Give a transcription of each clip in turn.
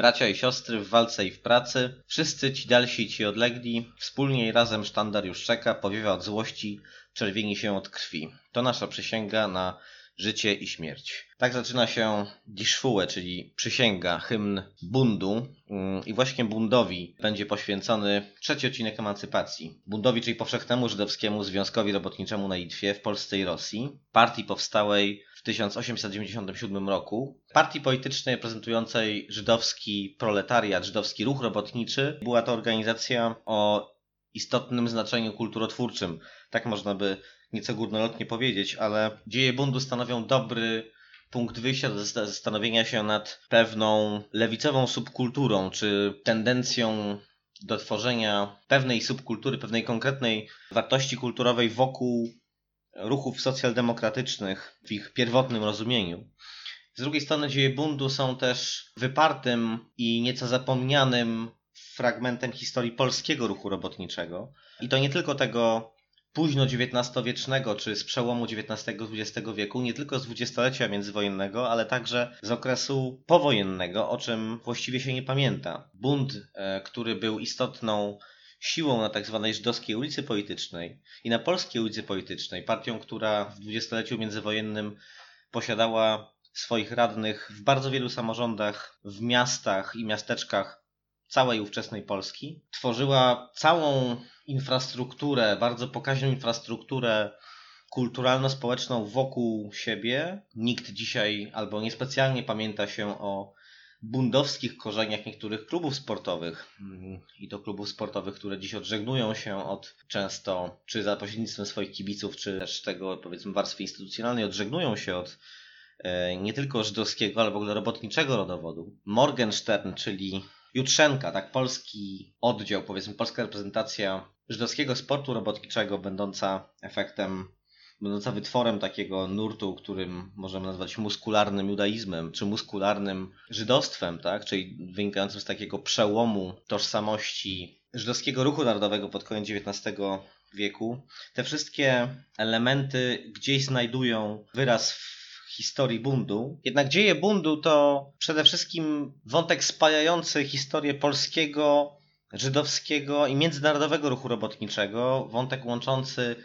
bracia i siostry w walce i w pracy, wszyscy ci dalsi i ci odlegli, wspólnie i razem sztandar już czeka, powiewa od złości, czerwieni się od krwi. To nasza przysięga na życie i śmierć. Tak zaczyna się Die Schwue, czyli przysięga, hymn bundu. Mm, I właśnie bundowi będzie poświęcony trzeci odcinek emancypacji. Bundowi, czyli powszechnemu żydowskiemu związkowi robotniczemu na Litwie, w Polsce i Rosji. Partii powstałej w 1897 roku. Partii politycznej reprezentującej żydowski proletariat, żydowski ruch robotniczy. Była to organizacja o istotnym znaczeniu kulturotwórczym. Tak można by nieco górnolotnie powiedzieć, ale dzieje bundu stanowią dobry punkt wyjścia do zastanowienia się nad pewną lewicową subkulturą, czy tendencją do tworzenia pewnej subkultury, pewnej konkretnej wartości kulturowej wokół ruchów socjaldemokratycznych w ich pierwotnym rozumieniu. Z drugiej strony dzieje bundu są też wypartym i nieco zapomnianym fragmentem historii polskiego ruchu robotniczego. I to nie tylko tego późno XIX-wiecznego, czy z przełomu XIX-XX wieku, nie tylko z dwudziestolecia międzywojennego, ale także z okresu powojennego, o czym właściwie się nie pamięta. Bunt, e, który był istotną siłą na tak zwanej żydowskiej ulicy politycznej i na polskiej ulicy politycznej, partią, która w dwudziestoleciu międzywojennym posiadała swoich radnych w bardzo wielu samorządach, w miastach i miasteczkach całej ówczesnej Polski, tworzyła całą infrastrukturę, bardzo pokaźną infrastrukturę kulturalno-społeczną wokół siebie. Nikt dzisiaj albo niespecjalnie pamięta się o bundowskich korzeniach niektórych klubów sportowych i to klubów sportowych, które dziś odżegnują się od często, czy za pośrednictwem swoich kibiców, czy też tego powiedzmy warstwy instytucjonalnej, odżegnują się od e, nie tylko żydowskiego, ale w ogóle robotniczego rodowodu. Morgenstern, czyli Jutrzenka, tak polski oddział, powiedzmy polska reprezentacja żydowskiego sportu robotniczego, będąca efektem, będąca wytworem takiego nurtu, którym możemy nazwać muskularnym judaizmem, czy muskularnym żydostwem, tak? czyli wynikającym z takiego przełomu tożsamości żydowskiego ruchu narodowego pod koniec XIX wieku. Te wszystkie elementy gdzieś znajdują wyraz w historii bundu. Jednak dzieje bundu to przede wszystkim wątek spajający historię polskiego żydowskiego i międzynarodowego ruchu robotniczego, wątek łączący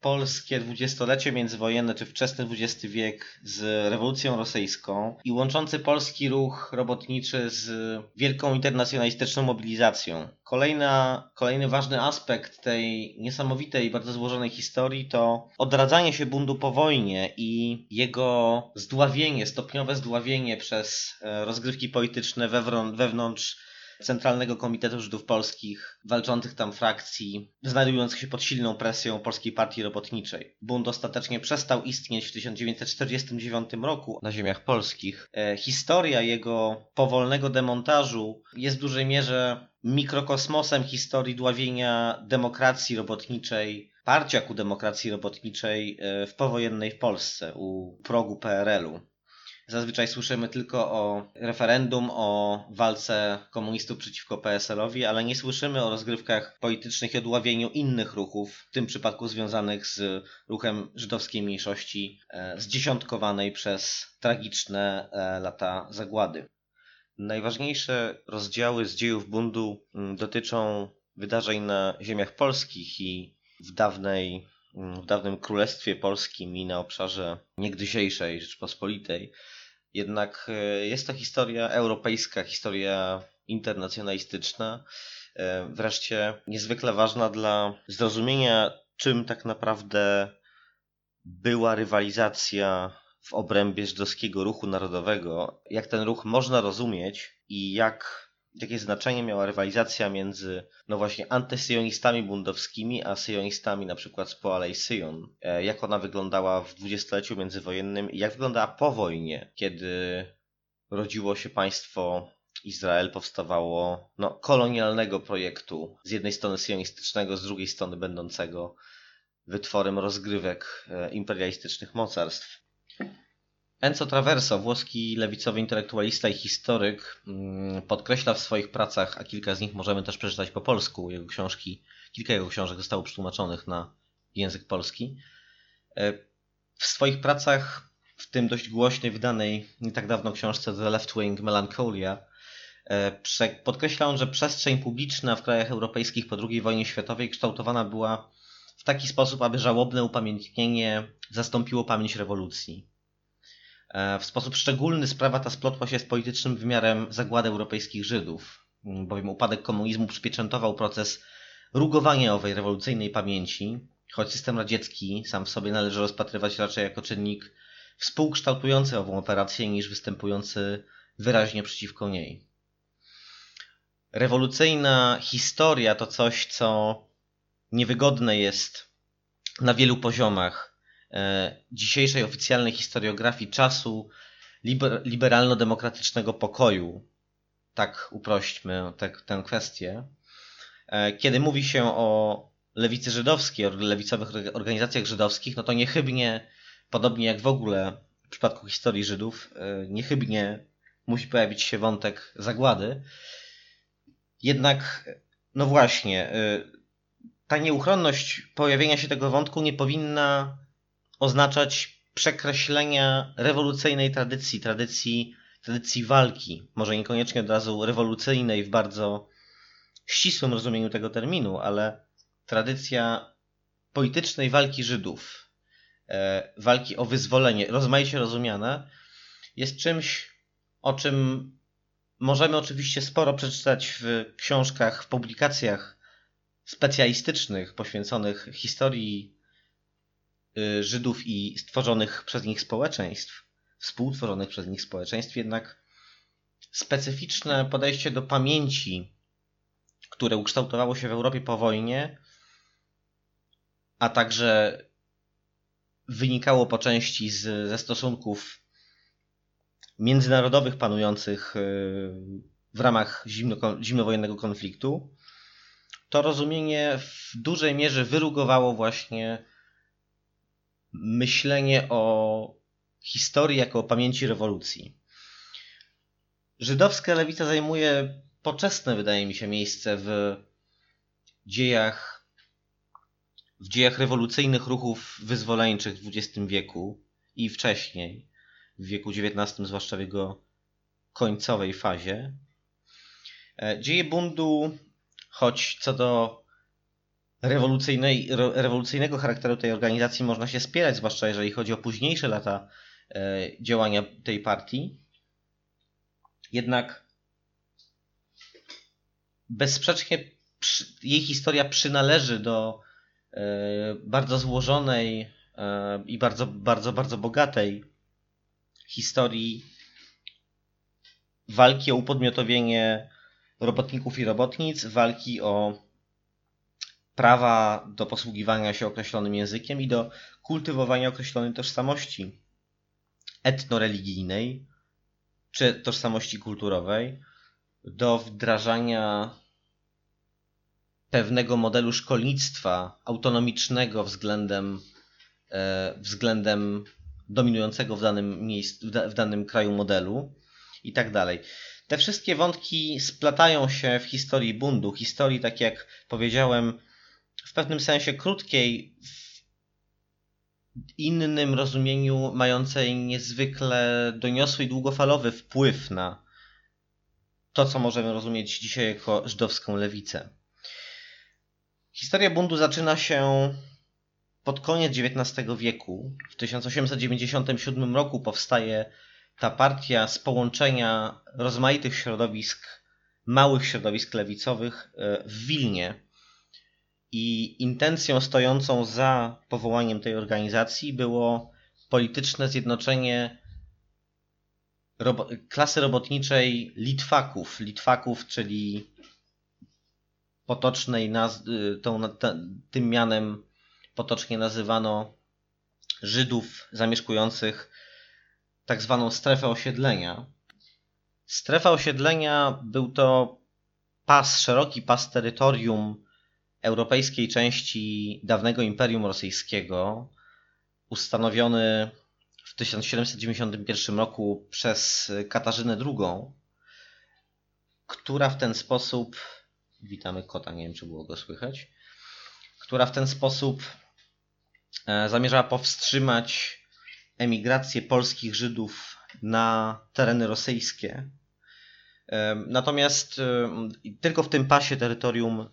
polskie dwudziestolecie międzywojenne czy wczesny XX wiek z rewolucją rosyjską i łączący polski ruch robotniczy z wielką internacjonalistyczną mobilizacją. Kolejna, kolejny ważny aspekt tej niesamowitej, bardzo złożonej historii to odradzanie się bundu po wojnie i jego zdławienie, stopniowe zdławienie przez e, rozgrywki polityczne wewnątrz Centralnego Komitetu Żydów Polskich, walczących tam frakcji, znajdujących się pod silną presją Polskiej Partii Robotniczej. Bunt ostatecznie przestał istnieć w 1949 roku na ziemiach polskich. E, historia jego powolnego demontażu jest w dużej mierze mikrokosmosem historii dławienia demokracji robotniczej, parcia ku demokracji robotniczej e, w powojennej Polsce, u progu PRL-u. Zazwyczaj słyszymy tylko o referendum, o walce komunistów przeciwko PSL-owi, ale nie słyszymy o rozgrywkach politycznych i odławieniu innych ruchów, w tym przypadku związanych z ruchem żydowskiej mniejszości, e, zdziesiątkowanej przez tragiczne e, lata zagłady. Najważniejsze rozdziały z dziejów bundu mm, dotyczą wydarzeń na ziemiach polskich i w dawnej w dawnym Królestwie Polskim i na obszarze niegdysiejszej Rzeczpospolitej. Jednak e, jest to historia europejska, historia internacjonalistyczna, e, wreszcie niezwykle ważna dla zrozumienia, czym tak naprawdę była rywalizacja w obrębie żydowskiego ruchu narodowego, jak ten ruch można rozumieć i jak jakie znaczenie miała rywalizacja między, no właśnie, antysyjonistami bundowskimi, a syjonistami na przykład z Poalej Syjon. E, jak ona wyglądała w dwudziestoleciu międzywojennym i jak wyglądała po wojnie, kiedy rodziło się państwo Izrael, powstawało no, kolonialnego projektu, z jednej strony syjonistycznego, z drugiej strony będącego wytworem rozgrywek e, imperialistycznych mocarstw. Enzo Traverso, włoski lewicowy intelektualista i historyk, mm, podkreśla w swoich pracach, a kilka z nich możemy też przeczytać po polsku, jego książki, kilka jego książek zostało przetłumaczonych na język polski. E, w swoich pracach, w tym dość głośnej, wydanej nie tak dawno książce The Left Wing Melancholia, E, podkreśla on, że przestrzeń publiczna w krajach europejskich po II wojnie światowej kształtowana była w taki sposób, aby żałobne upamiętnienie zastąpiło pamięć rewolucji. E, w sposób szczególny sprawa ta splotła się z politycznym wymiarem zagłady europejskich Żydów, bowiem upadek komunizmu przypieczętował proces rugowania owej rewolucyjnej pamięci, choć system radziecki sam w sobie należy rozpatrywać raczej jako czynnik współkształtujący ową operację niż występujący wyraźnie przeciwko niej. Rewolucyjna historia to coś, co niewygodne jest na wielu poziomach dzisiejszej oficjalnej historiografii czasu liber, liberalno-demokratycznego pokoju. Tak uprośćmy tę kwestię. E, kiedy mówi się o lewicy żydowskiej, o lewicowych organizacjach żydowskich, no to niechybnie, podobnie jak w ogóle w przypadku historii Żydów, e, niechybnie musi pojawić się wątek zagłady. Jednak, no właśnie, e, ta nieuchronność pojawienia się tego wątku nie powinna oznaczać przekreślenia rewolucyjnej tradycji, tradycji, tradycji walki. Może niekoniecznie od razu rewolucyjnej w bardzo ścisłym rozumieniu tego terminu, ale tradycja politycznej walki Żydów, e, walki o wyzwolenie, rozmaicie rozumiane, jest czymś, o czym możemy oczywiście sporo przeczytać w książkach, w publikacjach specjalistycznych poświęconych historii Żydów i stworzonych przez nich społeczeństw, współtworzonych przez nich społeczeństw, jednak specyficzne podejście do pamięci które ukształtowało się w Europie po wojnie, a także wynikało po części z, ze stosunków międzynarodowych panujących y, w ramach zimno, zimnowojennego konfliktu, to rozumienie w dużej mierze wyrugowało właśnie myślenie o historii jako o pamięci rewolucji. Żydowska lewica zajmuje poczesne, wydaje mi się, miejsce w dziejach, w dziejach rewolucyjnych ruchów wyzwoleńczych w XX wieku i wcześniej, w wieku XIX, zwłaszcza w jego końcowej fazie. E, dzieje bundu, choć co do rewolucyjnej, rewolucyjnego charakteru tej organizacji można się spierać, zwłaszcza jeżeli chodzi o późniejsze lata e, działania tej partii. Jednak bezsprzecznie jej historia przynależy do e, bardzo złożonej e, i bardzo, bardzo, bardzo bogatej historii walki o upodmiotowienie robotników i robotnic, walki o prawa do posługiwania się określonym językiem i do kultywowania określonej tożsamości etnoreligijnej czy tożsamości kulturowej do wdrażania pewnego modelu szkolnictwa autonomicznego względem, e, względem dominującego w danym, miejscu, w danym kraju modelu i tak dalej. Te wszystkie wątki splatają się w historii bundu, historii, tak jak powiedziałem, pewnym sensie krótkiej, w innym rozumieniu mającej niezwykle doniosły i długofalowy wpływ na to, co możemy rozumieć dzisiaj jako żydowską lewicę. Historia bundu zaczyna się pod koniec XIX wieku. W 1897 roku powstaje ta partia z połączenia rozmaitych środowisk, małych środowisk lewicowych e, w Wilnie. I intencją stojącą za powołaniem tej organizacji było polityczne zjednoczenie robo klasy robotniczej Litwaków. Litwaków, czyli potocznej naz- y, tą, tym mianem potocznie nazywano Żydów zamieszkujących tak zwaną strefę osiedlenia. Strefa osiedlenia był to pas, szeroki pas terytorium europejskiej części dawnego Imperium Rosyjskiego, ustanowiony w 1791 roku przez Katarzynę II, która w ten sposób, witamy kota, nie wiem czy było go słychać, która w ten sposób e, zamierzała powstrzymać emigrację polskich Żydów na tereny rosyjskie, Natomiast tylko w tym pasie terytorium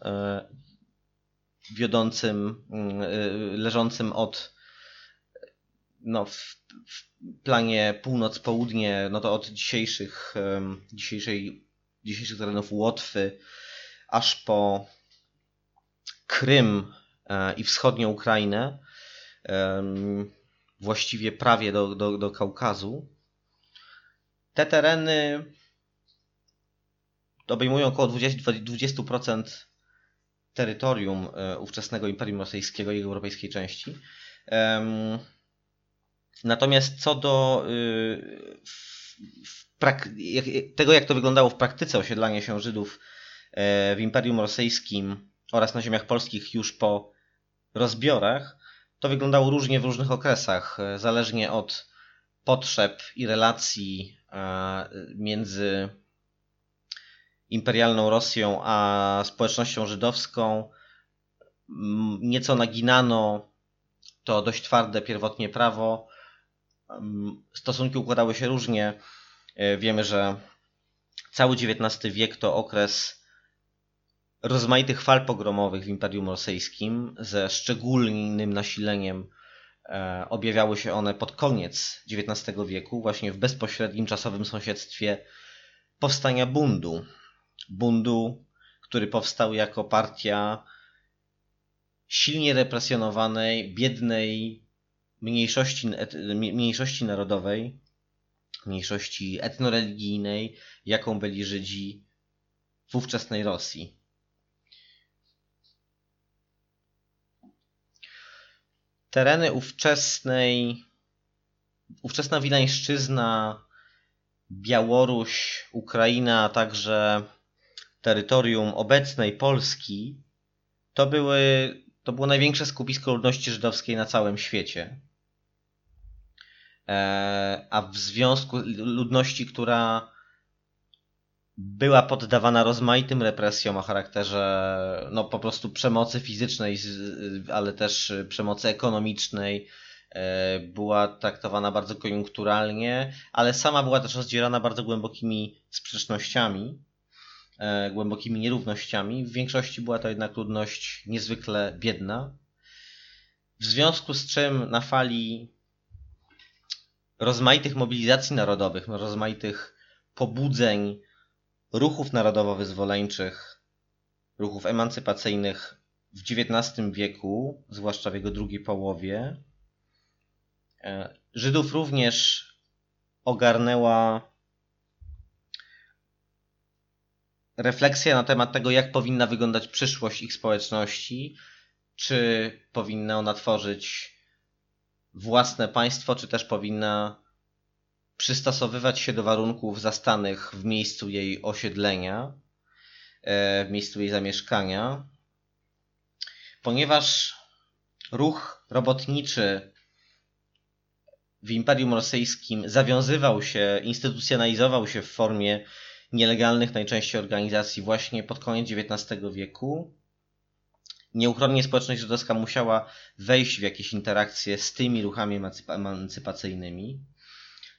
wiodącym, leżącym od no, w, w planie północ-południe, no to od dzisiejszych, dzisiejszej, dzisiejszych terenów Łotwy aż po Krym e, i wschodnią Ukrainę, właściwie prawie do, do, do Kaukazu. Te tereny obejmują około 20, 20% terytorium e, ówczesnego Imperium Rosyjskiego i europejskiej części. Natomiast co do y, tego, jak to wyglądało w praktyce osiedlanie się Żydów e, w Imperium Rosyjskim oraz na ziemiach polskich już po rozbiorach, to wyglądało różnie w różnych okresach, e, zależnie od potrzeb i relacji między imperialną Rosją a społecznością żydowską. Nieco naginano to dość twarde pierwotnie prawo, stosunki układały się różnie. E, wiemy, że cały XIX wiek to okres rozmaitych fal pogromowych w Imperium Rosyjskim ze szczególnym nasileniem. E, objawiały się one pod koniec XIX wieku, właśnie w bezpośrednim czasowym sąsiedztwie powstania bundu. Bundu, który powstał jako partia silnie represjonowanej, biednej mniejszości, mniejszości narodowej, mniejszości etnoreligijnej, jaką byli Żydzi w ówczesnej Rosji. Tereny ówczesnej, ówczesna Wileńszczyzna, Białoruś, Ukraina, a także terytorium obecnej Polski, to, były, to było największe skupisko ludności żydowskiej na całym świecie. E, a w związku ludności, która była poddawana rozmaitym represjom o charakterze no po prostu przemocy fizycznej, ale też przemocy ekonomicznej, e, była traktowana bardzo koniunkturalnie, ale sama była też rozdzierana bardzo głębokimi sprzecznościami, głębokimi nierównościami. W większości była to jednak ludność niezwykle biedna. W związku z czym na fali rozmaitych mobilizacji narodowych, rozmaitych pobudzeń, ruchów narodowo-wyzwoleńczych, ruchów emancypacyjnych w XIX wieku, zwłaszcza w jego drugiej połowie. E, Żydów również ogarnęła refleksja na temat tego, jak powinna wyglądać przyszłość ich społeczności, czy powinna ona tworzyć własne państwo, czy też powinna przystosowywać się do warunków zastanych w miejscu jej osiedlenia, e, w miejscu jej zamieszkania, ponieważ ruch robotniczy w Imperium Rosyjskim zawiązywał się, instytucjonalizował się w formie nielegalnych najczęściej organizacji właśnie pod koniec XIX wieku, nieuchronnie społeczność żydowska musiała wejść w jakieś interakcje z tymi ruchami emancypacyjnymi,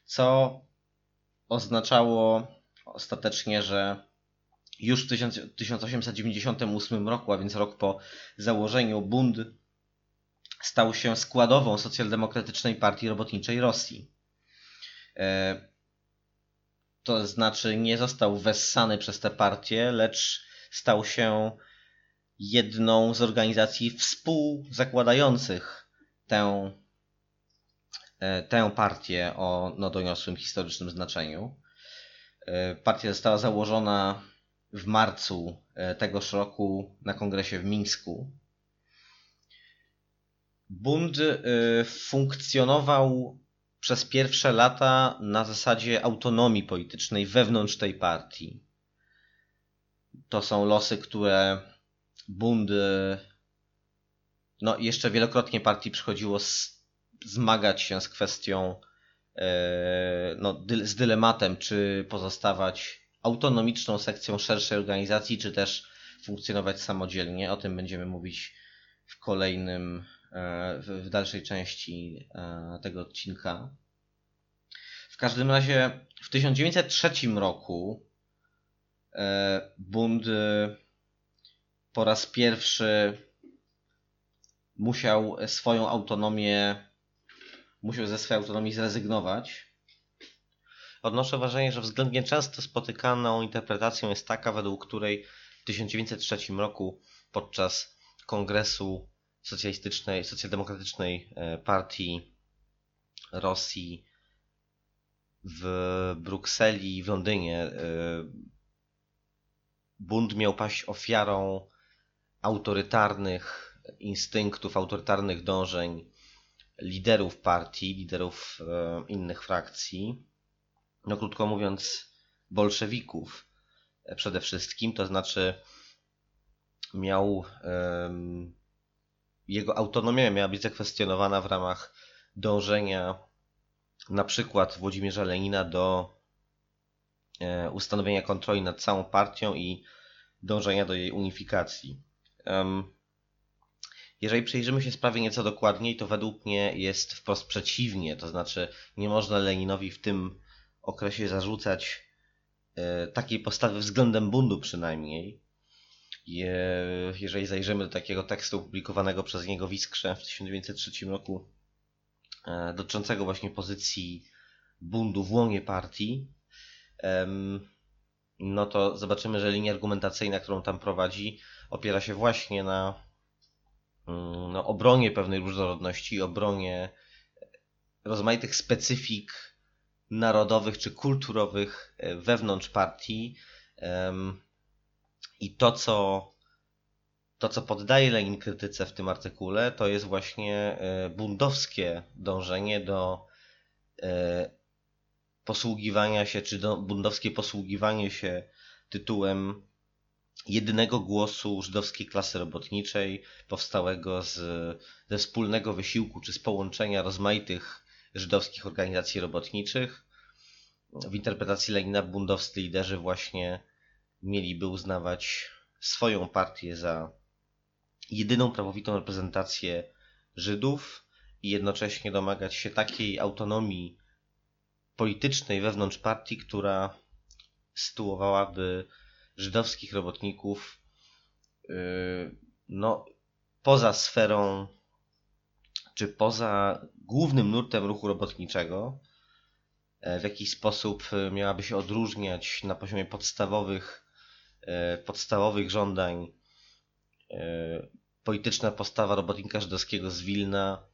co oznaczało ostatecznie, że już w 1898 roku, a więc rok po założeniu, Bund stał się składową socjaldemokratycznej partii robotniczej Rosji. To znaczy nie został wessany przez tę partię, lecz stał się jedną z organizacji współzakładających tę, e, tę partię o no, doniosłym historycznym znaczeniu. E, partia została założona w marcu e, tegoż roku na kongresie w Mińsku. Bund funkcjonował przez pierwsze lata na zasadzie autonomii politycznej wewnątrz tej partii. To są losy, które Bund no jeszcze wielokrotnie partii przychodziło zmagać się z kwestią e, no, z dylematem, czy pozostawać autonomiczną sekcją szerszej organizacji, czy też funkcjonować samodzielnie. O tym będziemy mówić w kolejnym, w dalszej części e, tego odcinka. W każdym razie w 1903 roku e, Bund e, po raz pierwszy musiał swoją autonomię, musiał ze swojej autonomii zrezygnować. Odnoszę wrażenie, że względnie często spotykaną interpretacją jest taka, według której w 1903 roku podczas kongresu socjalistycznej, socjaldemokratycznej e, partii Rosji w Brukseli, w Londynie e, Bund miał paść ofiarą autorytarnych instynktów, autorytarnych dążeń liderów partii, liderów e, innych frakcji. No krótko mówiąc, bolszewików przede wszystkim, to znaczy miał jego autonomia miała być zakwestionowana w ramach dążenia na przykład Włodzimierza Lenina do e, ustanowienia kontroli nad całą partią i dążenia do jej unifikacji. Jeżeli przyjrzymy się sprawie nieco dokładniej, to według mnie jest wprost przeciwnie, to znaczy nie można Leninowi w tym okresie zarzucać e, takiej postawy względem bundu przynajmniej, jeżeli zajrzymy do takiego tekstu opublikowanego przez niego w Iskrze w 1903 roku, e, dotyczącego właśnie pozycji bundu w łonie partii, no to zobaczymy, że linia argumentacyjna, którą tam prowadzi, opiera się właśnie na mm, no, obronie pewnej różnorodności, obronie rozmaitych specyfik narodowych czy kulturowych e, wewnątrz partii, i to, co, to, co poddaje Lenin krytyce w tym artykule, to jest właśnie e, bundowskie dążenie do e, posługiwania się, czy do, bundowskie posługiwanie się tytułem jedynego głosu żydowskiej klasy robotniczej, powstałego z, ze wspólnego wysiłku, czy z połączenia rozmaitych żydowskich organizacji robotniczych. W interpretacji Lenina bundowscy liderzy właśnie mieliby uznawać swoją partię za jedyną prawowitą reprezentację Żydów i jednocześnie domagać się takiej autonomii politycznej wewnątrz partii, która sytuowałaby żydowskich robotników yy, no, poza sferą czy poza głównym nurtem ruchu robotniczego, w jakiś sposób miałaby się odróżniać na poziomie podstawowych E, podstawowych żądań e, polityczna postawa robotnika żydowskiego z Wilna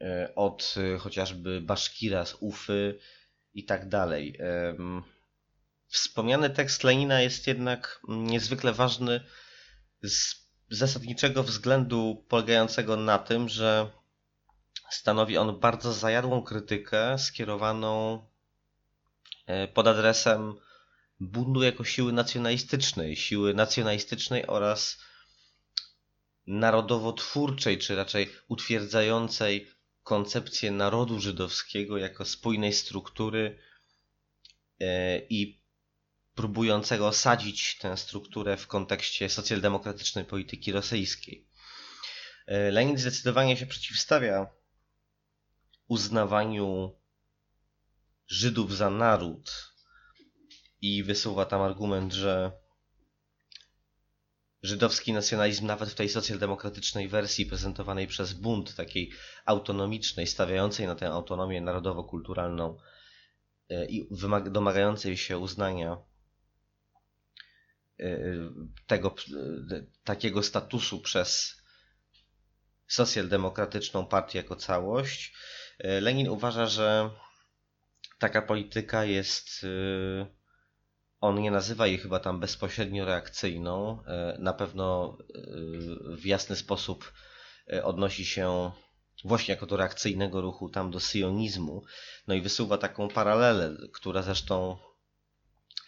e, od chociażby Baszkira z Ufy i tak dalej. Wspomniany tekst Lenina jest jednak niezwykle ważny z zasadniczego względu polegającego na tym, że stanowi on bardzo zajadłą krytykę skierowaną pod adresem bundu jako siły nacjonalistycznej, siły nacjonalistycznej oraz narodowotwórczej, czy raczej utwierdzającej koncepcję narodu żydowskiego jako spójnej struktury e, i próbującego osadzić tę strukturę w kontekście socjaldemokratycznej polityki rosyjskiej. E, Lenin zdecydowanie się przeciwstawia uznawaniu Żydów za naród, i wysuwa tam argument, że żydowski nacjonalizm nawet w tej socjaldemokratycznej wersji prezentowanej przez bunt, takiej autonomicznej, stawiającej na tę autonomię narodowo-kulturalną e, i domagającej się uznania e, tego e, takiego statusu przez socjaldemokratyczną partię jako całość. Lenin uważa, że taka polityka jest on nie nazywa jej chyba tam bezpośrednio reakcyjną. E, na pewno e, w jasny sposób e, odnosi się właśnie jako do reakcyjnego ruchu tam do syjonizmu. No i wysuwa taką paralelę, która zresztą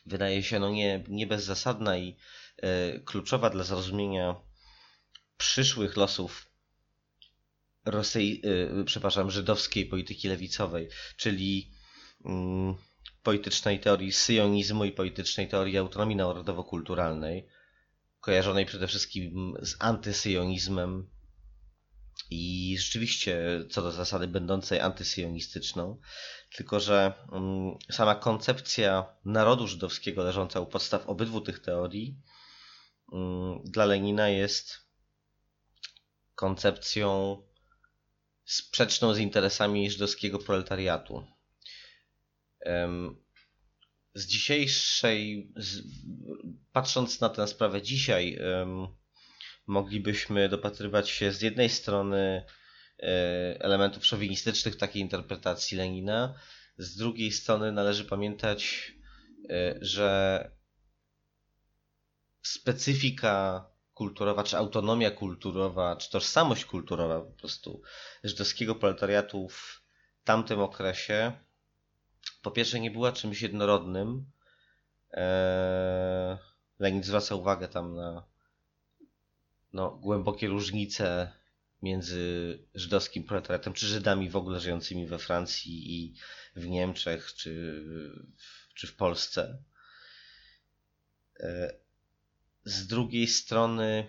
wydaje się no nie, nie bezzasadna i kluczowa dla zrozumienia przyszłych losów Rosji, przepraszam, żydowskiej polityki lewicowej, czyli mm, politycznej teorii syjonizmu i politycznej teorii autonomii narodowo-kulturalnej, kojarzonej przede wszystkim z antysyjonizmem i rzeczywiście co do zasady będącej antysyjonistyczną. Tylko, że mm, sama koncepcja narodu żydowskiego leżąca u podstaw obydwu tych teorii mm, dla Lenina jest koncepcją sprzeczną z interesami żydowskiego proletariatu. Z dzisiejszej, z, patrząc na tę sprawę dzisiaj, moglibyśmy dopatrywać się z jednej strony e, elementów szowinistycznych takiej interpretacji Lenina, z drugiej strony należy pamiętać, e, że specyfika kulturowa, czy autonomia kulturowa, czy tożsamość kulturowa po prostu żydowskiego proletariatu w tamtym okresie po pierwsze nie była czymś jednorodnym. Eee, Lenin zwraca uwagę tam na no, głębokie różnice między żydowskim proletariatem, czy Żydami w ogóle żyjącymi we Francji i w Niemczech, czy, czy w Polsce. Eee, z drugiej strony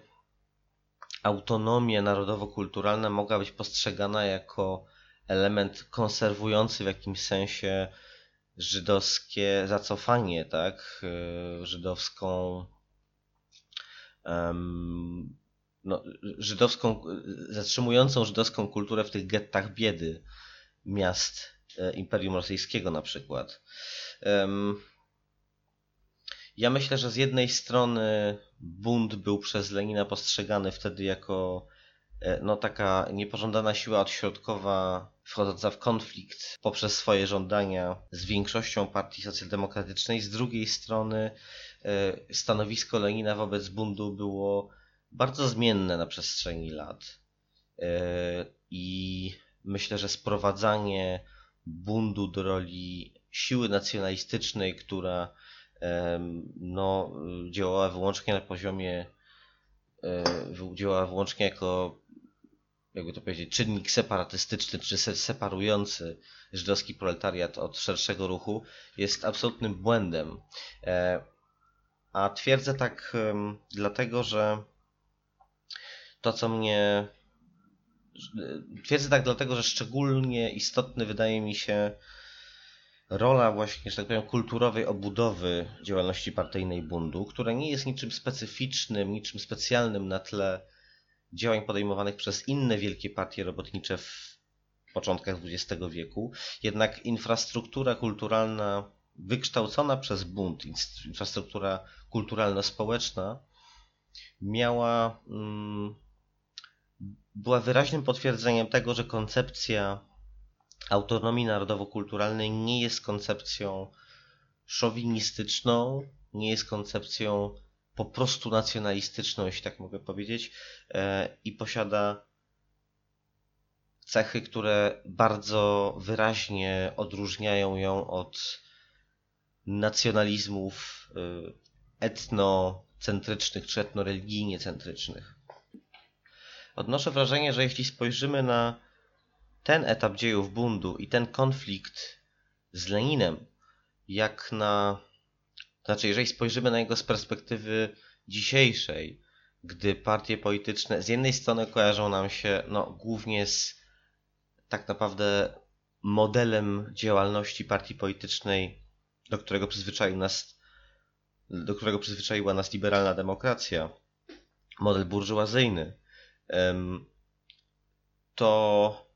autonomia narodowo-kulturalna mogła być postrzegana jako element konserwujący w jakimś sensie żydowskie zacofanie, tak? E, żydowską no, żydowską, zatrzymującą żydowską kulturę w tych gettach biedy miast e, Imperium Rosyjskiego na przykład. Ja myślę, że z jednej strony bunt był przez Lenina postrzegany wtedy jako e, no, taka niepożądana siła odśrodkowa wchodząca w konflikt poprzez swoje żądania z większością partii socjaldemokratycznej. Z drugiej strony e, stanowisko Lenina wobec buntu było bardzo zmienne na przestrzeni lat. E, I myślę, że sprowadzanie buntu do roli siły nacjonalistycznej, która no, działała wyłącznie na poziomie, e, działała wyłącznie jako, jakby to powiedzieć, czynnik separatystyczny, czy separujący żydowski proletariat od szerszego ruchu, jest absolutnym błędem. E, a twierdzę tak dlatego, że to, co mnie. Twierdzę tak dlatego, że szczególnie istotny wydaje mi się rola właśnie, że tak powiem, kulturowej obudowy działalności partyjnej bundu, która nie jest niczym specyficznym, niczym specjalnym na tle działań podejmowanych przez inne wielkie partie robotnicze w początkach XX wieku. Jednak infrastruktura kulturalna wykształcona przez bunt, infrastruktura kulturalno-społeczna, miała, mm, była wyraźnym potwierdzeniem tego, że koncepcja autonomii narodowo-kulturalnej nie jest koncepcją szowinistyczną, nie jest koncepcją po prostu nacjonalistyczną, jeśli tak mogę powiedzieć, e, i posiada cechy, które bardzo wyraźnie odróżniają ją od nacjonalizmów e, etnocentrycznych czy etnoreligijnie centrycznych. Odnoszę wrażenie, że jeśli spojrzymy na ten etap dziejów bundu i ten konflikt z Leninem, jak na. Znaczy, jeżeli spojrzymy na niego z perspektywy dzisiejszej, gdy partie polityczne z jednej strony kojarzą nam się no, głównie z tak naprawdę modelem działalności partii politycznej, do którego przyzwyczaił nas, do którego przyzwyczaiła nas liberalna demokracja, model burżuazyjny, to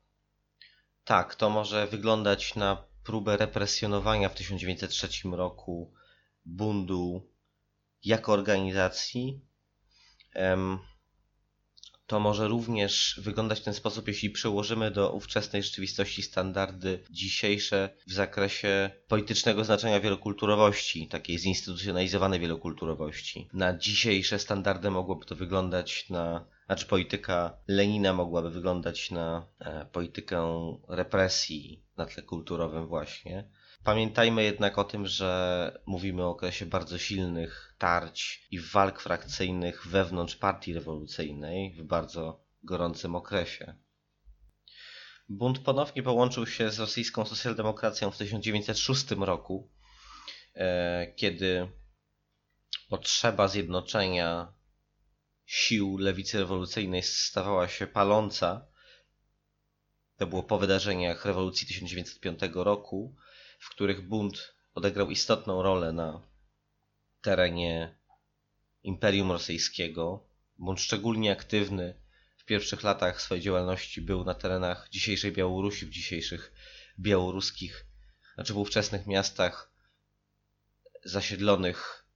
tak, to może wyglądać na próbę represjonowania w 1903 roku bundu jako organizacji. To może również wyglądać w ten sposób, jeśli przełożymy do ówczesnej rzeczywistości standardy dzisiejsze w zakresie politycznego znaczenia wielokulturowości, takiej zinstytucjonalizowanej wielokulturowości. Na dzisiejsze standardy mogłoby to wyglądać na znaczy polityka Lenina mogłaby wyglądać na e, politykę represji na tle kulturowym właśnie. Pamiętajmy jednak o tym, że mówimy o okresie bardzo silnych tarć i walk frakcyjnych wewnątrz partii rewolucyjnej w bardzo gorącym okresie. Bunt ponownie połączył się z rosyjską socjaldemokracją w 1906 roku, e, kiedy potrzeba zjednoczenia sił lewicy rewolucyjnej stawała się paląca, To było po wydarzeniach rewolucji 1905 roku, w których bunt odegrał istotną rolę na terenie Imperium Rosyjskiego. Bunt szczególnie aktywny w pierwszych latach swojej działalności był na terenach dzisiejszej Białorusi, w dzisiejszych białoruskich, znaczy w ówczesnych miastach zasiedlonych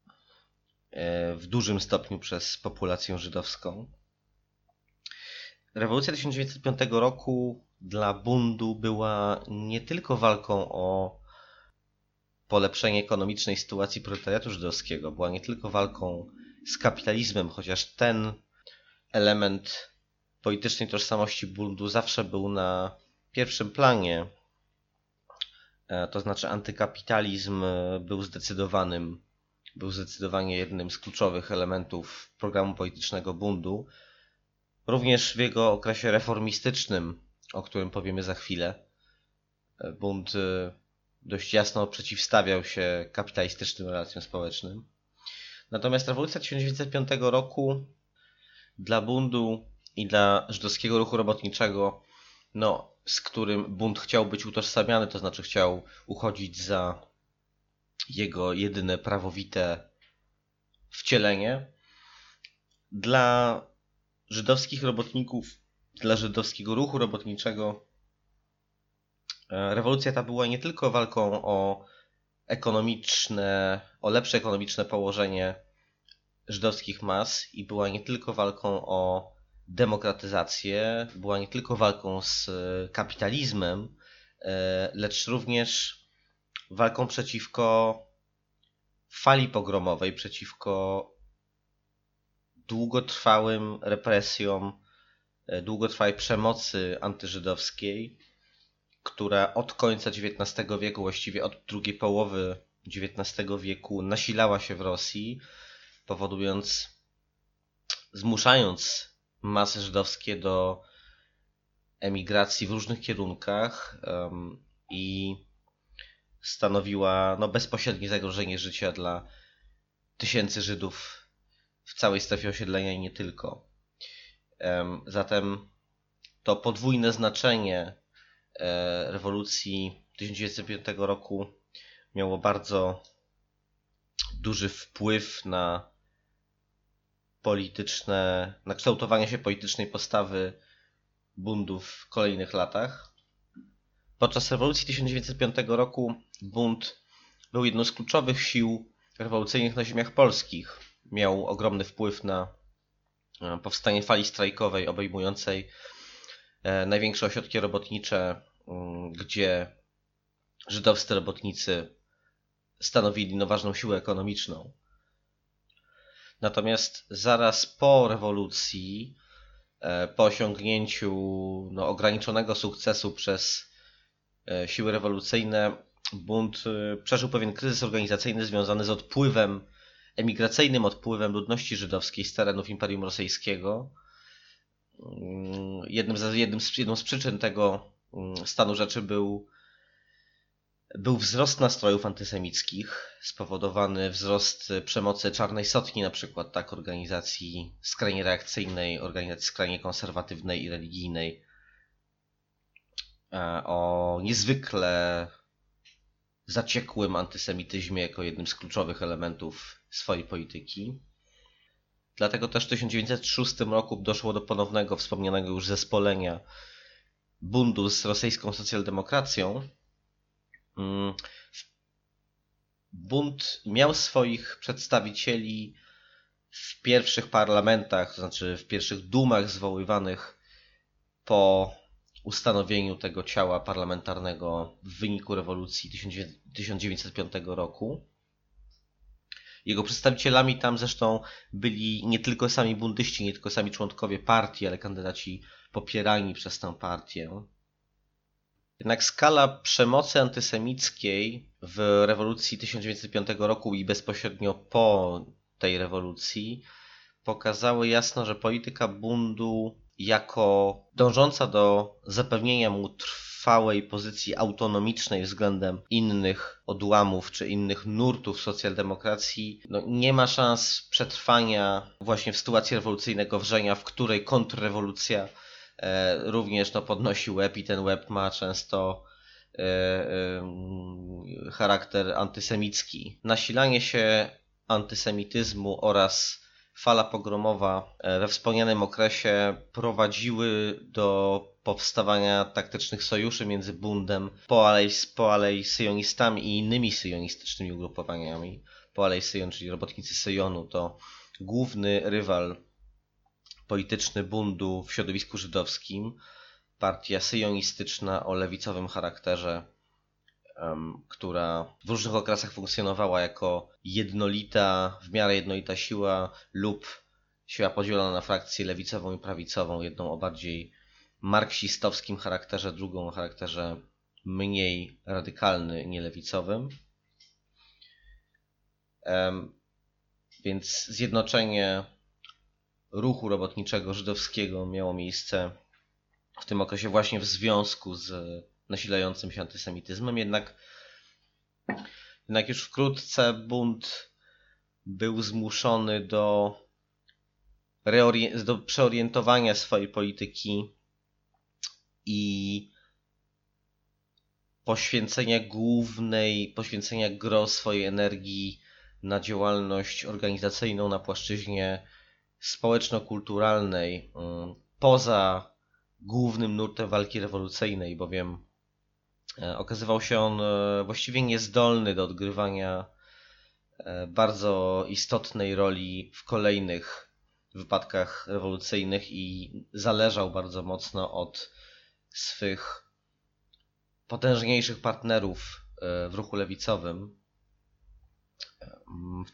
e, w dużym stopniu przez populację żydowską. Rewolucja 1905 roku dla bundu była nie tylko walką o polepszenie ekonomicznej sytuacji proletariatu żydowskiego, była nie tylko walką z kapitalizmem, chociaż ten element politycznej tożsamości bundu zawsze był na pierwszym planie. E, to znaczy antykapitalizm e, był zdecydowanym, był zdecydowanie jednym z kluczowych elementów programu politycznego bundu. Również w jego okresie reformistycznym, o którym powiemy za chwilę, e, bunt dość jasno przeciwstawiał się kapitalistycznym relacjom społecznym. Natomiast rewolucja 1905 roku dla bundu i dla żydowskiego ruchu robotniczego, no, z którym bunt chciał być utożsamiany, to znaczy chciał uchodzić za jego jedyne prawowite wcielenie. Dla żydowskich robotników, dla żydowskiego ruchu robotniczego, rewolucja ta była nie tylko walką o ekonomiczne, o lepsze ekonomiczne położenie żydowskich mas i była nie tylko walką o demokratyzację, była nie tylko walką z kapitalizmem, e, lecz również walką przeciwko fali pogromowej, przeciwko długotrwałym represjom, e, długotrwałej przemocy antyżydowskiej, która od końca XIX wieku, właściwie od drugiej połowy XIX wieku nasilała się w Rosji, powodując, zmuszając masy żydowskie do emigracji w różnych kierunkach um, i stanowiła no, bezpośrednie zagrożenie życia dla tysięcy Żydów w całej strefie osiedlenia i nie tylko. Um, zatem to podwójne znaczenie rewolucji 1905 roku miało bardzo duży wpływ na polityczne, na kształtowanie się politycznej postawy bundu w kolejnych latach. Podczas rewolucji 1905 roku bunt był jedną z kluczowych sił rewolucyjnych na ziemiach polskich. Miał ogromny wpływ na e, powstanie fali strajkowej obejmującej e, największe ośrodki robotnicze, gdzie żydowscy robotnicy stanowili no ważną siłę ekonomiczną. Natomiast zaraz po rewolucji, e, po osiągnięciu no, ograniczonego sukcesu przez e, siły rewolucyjne, bunt e, przeżył pewien kryzys organizacyjny związany z odpływem emigracyjnym, odpływem ludności żydowskiej z terenów Imperium Rosyjskiego. Mm, jednym z, jednym z, jedną z przyczyn tego mm, stanu rzeczy był był wzrost nastrojów antysemickich, spowodowany wzrost przemocy Czarnej Sotni, na przykład tak, organizacji skrajnie reakcyjnej, organizacji skrajnie konserwatywnej i religijnej, e, o niezwykle zaciekłym antysemityzmie jako jednym z kluczowych elementów swojej polityki. Dlatego też w 1906 roku doszło do ponownego wspomnianego już zespolenia bundu z rosyjską socjaldemokracją, Mm, bunt miał swoich przedstawicieli w pierwszych parlamentach, to znaczy w pierwszych dumach zwoływanych po ustanowieniu tego ciała parlamentarnego w wyniku rewolucji 1905 roku. Jego przedstawicielami tam zresztą byli nie tylko sami bundyści, nie tylko sami członkowie partii, ale kandydaci popierani przez tę partię. Jednak skala przemocy antysemickiej w rewolucji 1905 roku i bezpośrednio po tej rewolucji pokazały jasno, że polityka bundu jako dążąca do zapewnienia mu trwałej pozycji autonomicznej względem innych odłamów czy innych nurtów socjaldemokracji no, nie ma szans przetrwania właśnie w sytuacji rewolucyjnego wrzenia, w której kontrrewolucja również no, podnosi łeb i ten łeb ma często charakter antysemicki. Nasilanie się antysemityzmu oraz fala pogromowa we wspomnianym okresie prowadziły do powstawania taktycznych sojuszy między Bundem, Poalej, Poalej Syjonistami i innymi syjonistycznymi ugrupowaniami. Poalej Syjon, czyli robotnicy Syjonu, to główny rywal polityczny bundu w środowisku żydowskim. Partia syjonistyczna o lewicowym charakterze, która w różnych okresach funkcjonowała jako jednolita, w miarę jednolita siła lub siła podzielona na frakcję lewicową i prawicową, jedną o bardziej marksistowskim charakterze, drugą o charakterze mniej radykalny, nielewicowym. Więc zjednoczenie ruchu robotniczego żydowskiego miało miejsce w tym okresie właśnie w związku z nasilającym się antysemityzmem, jednak, jednak już wkrótce bunt był zmuszony do, do przeorientowania swojej polityki i poświęcenia głównej, poświęcenia gro swojej energii na działalność organizacyjną na płaszczyźnie społeczno-kulturalnej mm, poza głównym nurtem walki rewolucyjnej, bowiem e, okazywał się on e, właściwie niezdolny do odgrywania e, bardzo istotnej roli w kolejnych wypadkach rewolucyjnych i zależał bardzo mocno od swych potężniejszych partnerów w ruchu lewicowym. W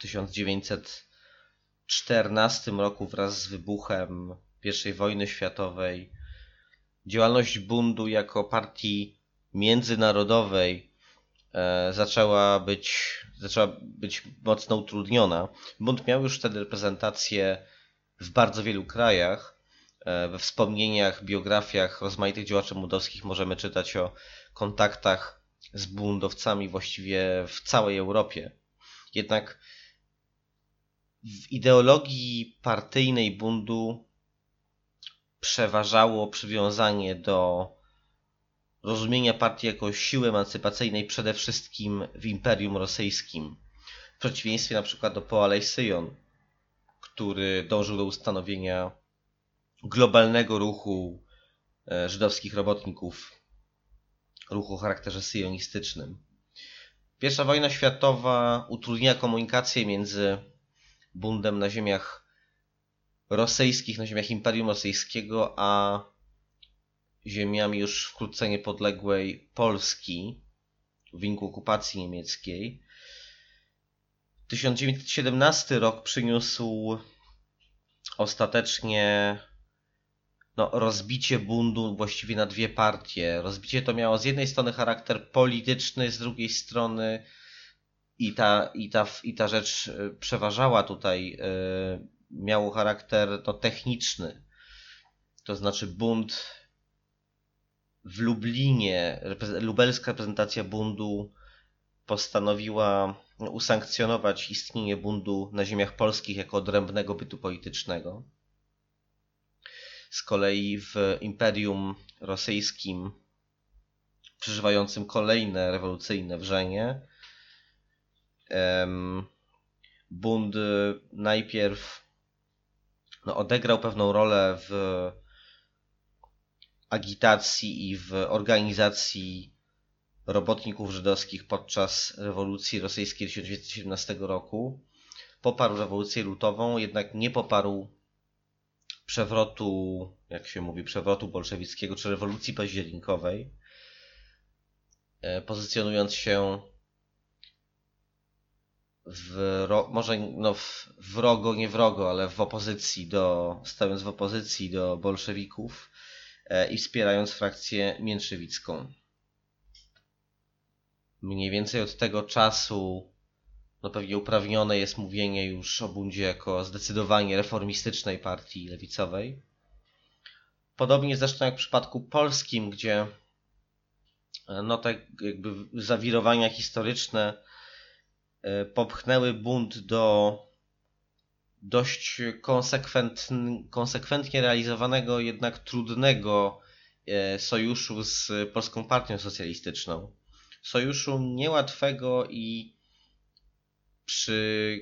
1914 roku wraz z wybuchem I wojny światowej działalność bundu jako partii międzynarodowej e, zaczęła być, zaczęła być mocno utrudniona. Bunt miał już wtedy reprezentację w bardzo wielu krajach. E, we wspomnieniach, biografiach rozmaitych działaczy mundowskich możemy czytać o kontaktach z bundowcami właściwie w całej Europie. Jednak w ideologii partyjnej bundu przeważało przywiązanie do rozumienia partii jako siły emancypacyjnej przede wszystkim w Imperium Rosyjskim. W przeciwieństwie na przykład do Poalej Syjon, który dążył do ustanowienia globalnego ruchu e, żydowskich robotników, ruchu o charakterze syjonistycznym. Pierwsza wojna światowa utrudniła komunikację między bundem na ziemiach rosyjskich, na ziemiach Imperium Rosyjskiego, a ziemiami już wkrótce niepodległej Polski w wyniku okupacji niemieckiej. 1917 rok przyniósł ostatecznie no, rozbicie bundu właściwie na dwie partie. Rozbicie to miało z jednej strony charakter polityczny, z drugiej strony i ta, i ta, i ta rzecz e, przeważała tutaj, yy, miało charakter no, techniczny. To znaczy bunt w Lublinie, lubelska reprezentacja bundu postanowiła usankcjonować istnienie bundu na ziemiach polskich jako odrębnego bytu politycznego. Z kolei w Imperium Rosyjskim, przeżywającym kolejne rewolucyjne wrzenie, Bund najpierw no, odegrał pewną rolę w agitacji i w organizacji robotników żydowskich podczas rewolucji rosyjskiej 1917 roku. Poparł rewolucję lutową, jednak nie poparł przewrotu, jak się mówi, przewrotu bolszewickiego czy rewolucji październikowej, e, pozycjonując się w, może no wrogo, nie wrogo, ale w opozycji do, stając w opozycji do bolszewików e, i wspierając frakcję mięczewicką. Mniej więcej od tego czasu no pewnie uprawnione jest mówienie już o bundzie jako zdecydowanie reformistycznej partii lewicowej. Podobnie zresztą jak w przypadku polskim, gdzie e, no tak jakby zawirowania historyczne popchnęły bunt do dość konsekwentn, konsekwentnie realizowanego, jednak trudnego e, sojuszu z Polską Partią Socjalistyczną. Sojuszu niełatwego i przy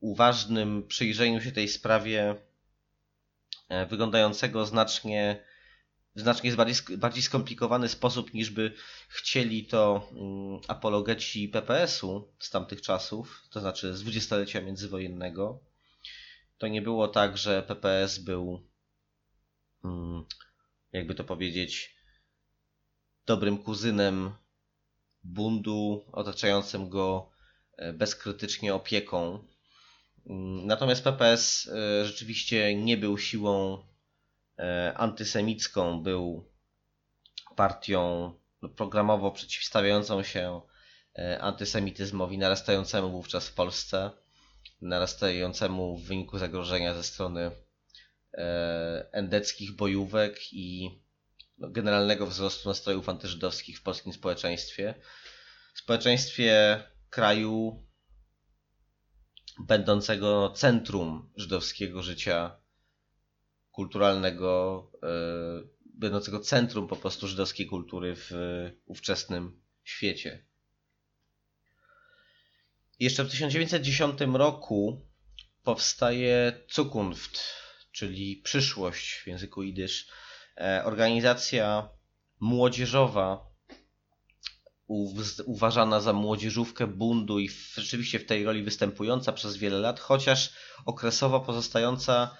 uważnym przyjrzeniu się tej sprawie e, wyglądającego znacznie w znacznie bardziej, bardziej skomplikowany sposób niż by chcieli to mm, apologeci PPS-u z tamtych czasów, to znaczy z dwudziestolecia międzywojennego. To nie było tak, że PPS był, mm, jakby to powiedzieć, dobrym kuzynem bundu, otaczającym go e, bezkrytycznie opieką. Mm, natomiast PPS e, rzeczywiście nie był siłą antysemicką, był partią programowo przeciwstawiającą się e, antysemityzmowi narastającemu wówczas w Polsce, narastającemu w wyniku zagrożenia ze strony e, endeckich bojówek i no, generalnego wzrostu nastrojów antyżydowskich w polskim społeczeństwie. W społeczeństwie kraju będącego centrum żydowskiego życia kulturalnego, e, będącego centrum po prostu żydowskiej kultury w ówczesnym świecie. Jeszcze w 1910 roku powstaje Zukunft, czyli przyszłość w języku jidysz, e, organizacja młodzieżowa uważana za młodzieżówkę bundu i rzeczywiście w tej roli występująca przez wiele lat, chociaż okresowo pozostająca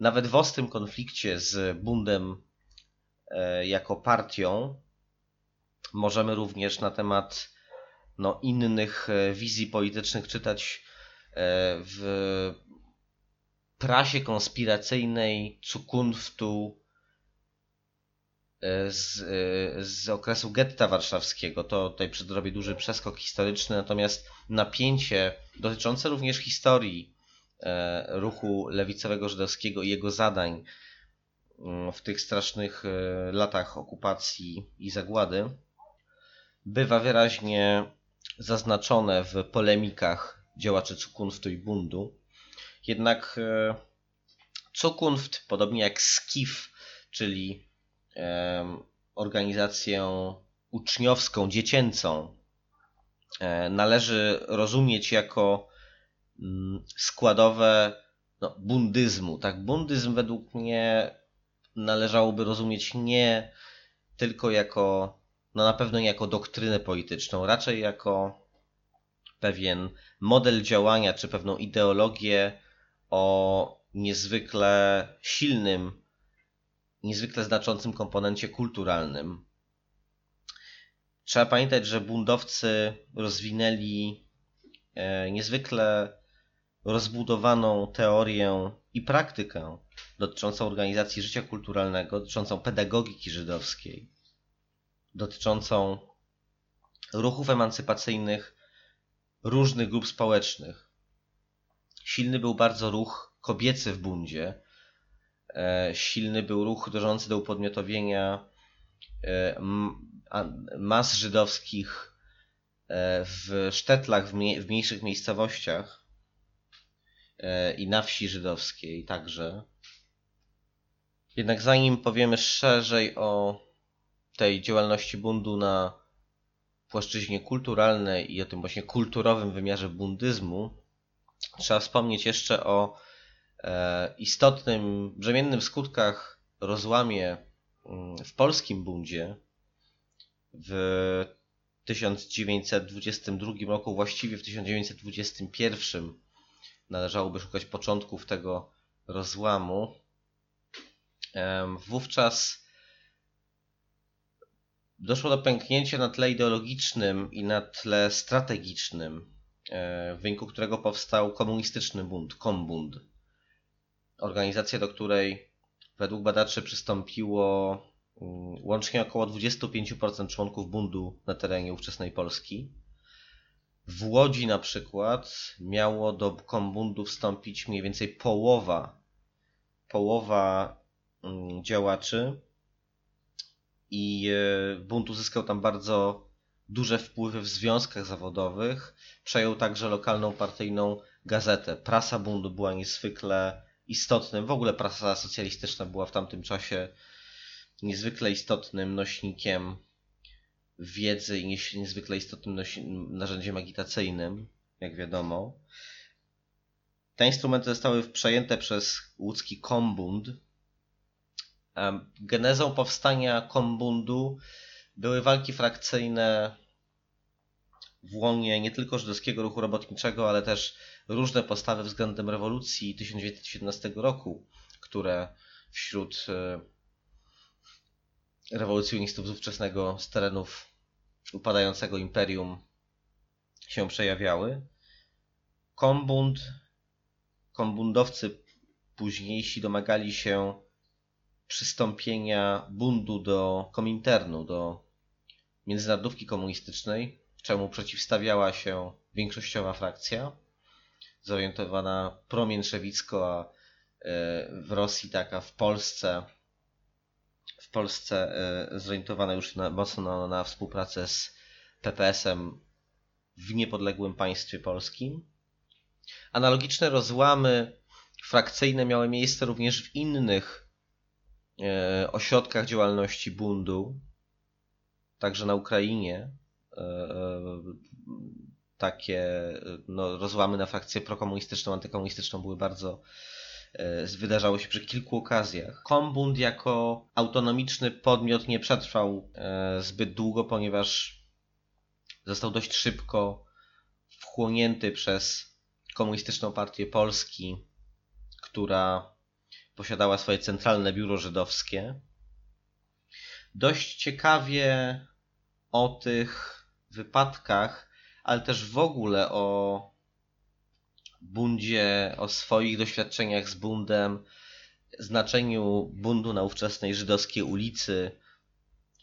nawet w ostrym konflikcie z Bundem e, jako partią, możemy również na temat no, innych e, wizji politycznych czytać e, w prasie konspiracyjnej Zukunftu z, z okresu getta warszawskiego. To tutaj przedrobię duży przeskok historyczny, natomiast napięcie dotyczące również historii ruchu lewicowego żydowskiego i jego zadań mm, w tych strasznych e, latach okupacji i zagłady bywa wyraźnie zaznaczone w polemikach działaczy Zukunftu i Bundu. Jednak e, Zukunft, podobnie jak SKIF, czyli organizację uczniowską, dziecięcą, należy rozumieć jako składowe no, bundyzmu. Tak, bundyzm według mnie należałoby rozumieć nie tylko jako, no na pewno nie jako doktrynę polityczną, raczej jako pewien model działania czy pewną ideologię o niezwykle silnym, niezwykle znaczącym komponencie kulturalnym. Trzeba pamiętać, że bundowcy rozwinęli e, niezwykle rozbudowaną teorię i praktykę dotyczącą organizacji życia kulturalnego, dotyczącą pedagogiki żydowskiej, dotyczącą ruchów emancypacyjnych różnych grup społecznych. Silny był bardzo ruch kobiecy w bundzie, e, silny był ruch dążący do upodmiotowienia e, mas żydowskich e, w sztetlach, w mniejszych miejscowościach, i na wsi żydowskiej także. Jednak zanim powiemy szerzej o tej działalności bundu na płaszczyźnie kulturalnej i o tym właśnie kulturowym wymiarze bundyzmu, trzeba wspomnieć jeszcze o e, istotnym, brzemiennym skutkach rozłamie mm, w polskim bundzie w 1922 roku, właściwie w 1921 należałoby szukać początków tego rozłamu. Wówczas doszło do pęknięcia na tle ideologicznym i na tle strategicznym, e, w wyniku którego powstał komunistyczny bunt, Kombund. Organizacja, do której według badaczy przystąpiło mm, łącznie około 25% członków bundu na terenie ówczesnej Polski. W Łodzi na przykład miało do kombundu wstąpić mniej więcej połowa, połowa mm, działaczy i e, bunt uzyskał tam bardzo duże wpływy w związkach zawodowych. Przejął także lokalną partyjną gazetę. Prasa bundu była niezwykle istotnym, w ogóle prasa socjalistyczna była w tamtym czasie niezwykle istotnym nośnikiem wiedzy i niezwykle istotnym narzędziem agitacyjnym, jak wiadomo. Te instrumenty zostały przejęte przez łódzki kombund. Genezą powstania kombundu były walki frakcyjne w łonie nie tylko żydowskiego ruchu robotniczego, ale też różne postawy względem rewolucji 1917 roku, które wśród e, rewolucjonistów z ówczesnego z terenów upadającego imperium się przejawiały. Kombund, kombundowcy późniejsi domagali się przystąpienia bundu do Kominternu, do międzynarodówki komunistycznej, czemu przeciwstawiała się większościowa frakcja zorientowana promięszewicko, a e, w Rosji taka w Polsce w Polsce e, zorientowana już na, mocno na, na współpracę z PPS-em w niepodległym państwie polskim. Analogiczne rozłamy frakcyjne miały miejsce również w innych e, ośrodkach działalności bundu, także na Ukrainie. E, takie no, rozłamy na frakcję prokomunistyczną, antykomunistyczną były bardzo wydarzało się przy kilku okazjach. Kombund jako autonomiczny podmiot nie przetrwał zbyt długo, ponieważ został dość szybko wchłonięty przez Komunistyczną Partię Polski, która posiadała swoje centralne biuro żydowskie. Dość ciekawie o tych wypadkach, ale też w ogóle o bundzie, o swoich doświadczeniach z bundem, znaczeniu bundu na ówczesnej żydowskiej ulicy,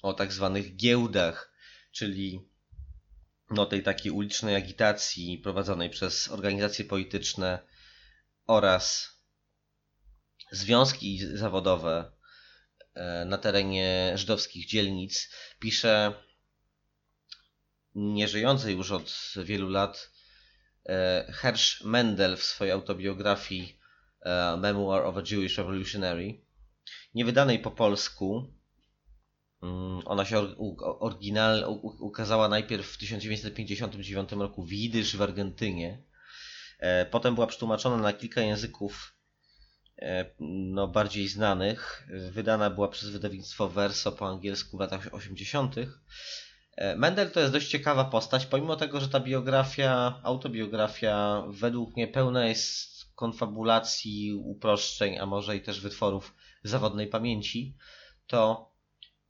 o tak zwanych giełdach, czyli no, tej takiej ulicznej agitacji prowadzonej przez organizacje polityczne oraz związki zawodowe e, na terenie żydowskich dzielnic, pisze nieżyjący już od wielu lat Hersch Mendel w swojej autobiografii e, Memoir of a Jewish Revolutionary, nie wydanej po polsku. Mm, ona się oryginal ukazała najpierw w 1959 roku w Jidysz w Argentynie. E, potem była przetłumaczona na kilka języków no, bardziej znanych. Wydana była przez wydawnictwo Verso po angielsku w latach 80. E, Mendel to jest dość ciekawa postać, pomimo tego, że ta biografia, autobiografia według mnie pełna jest konfabulacji, uproszczeń, a może i też wytworów zawodnej pamięci, to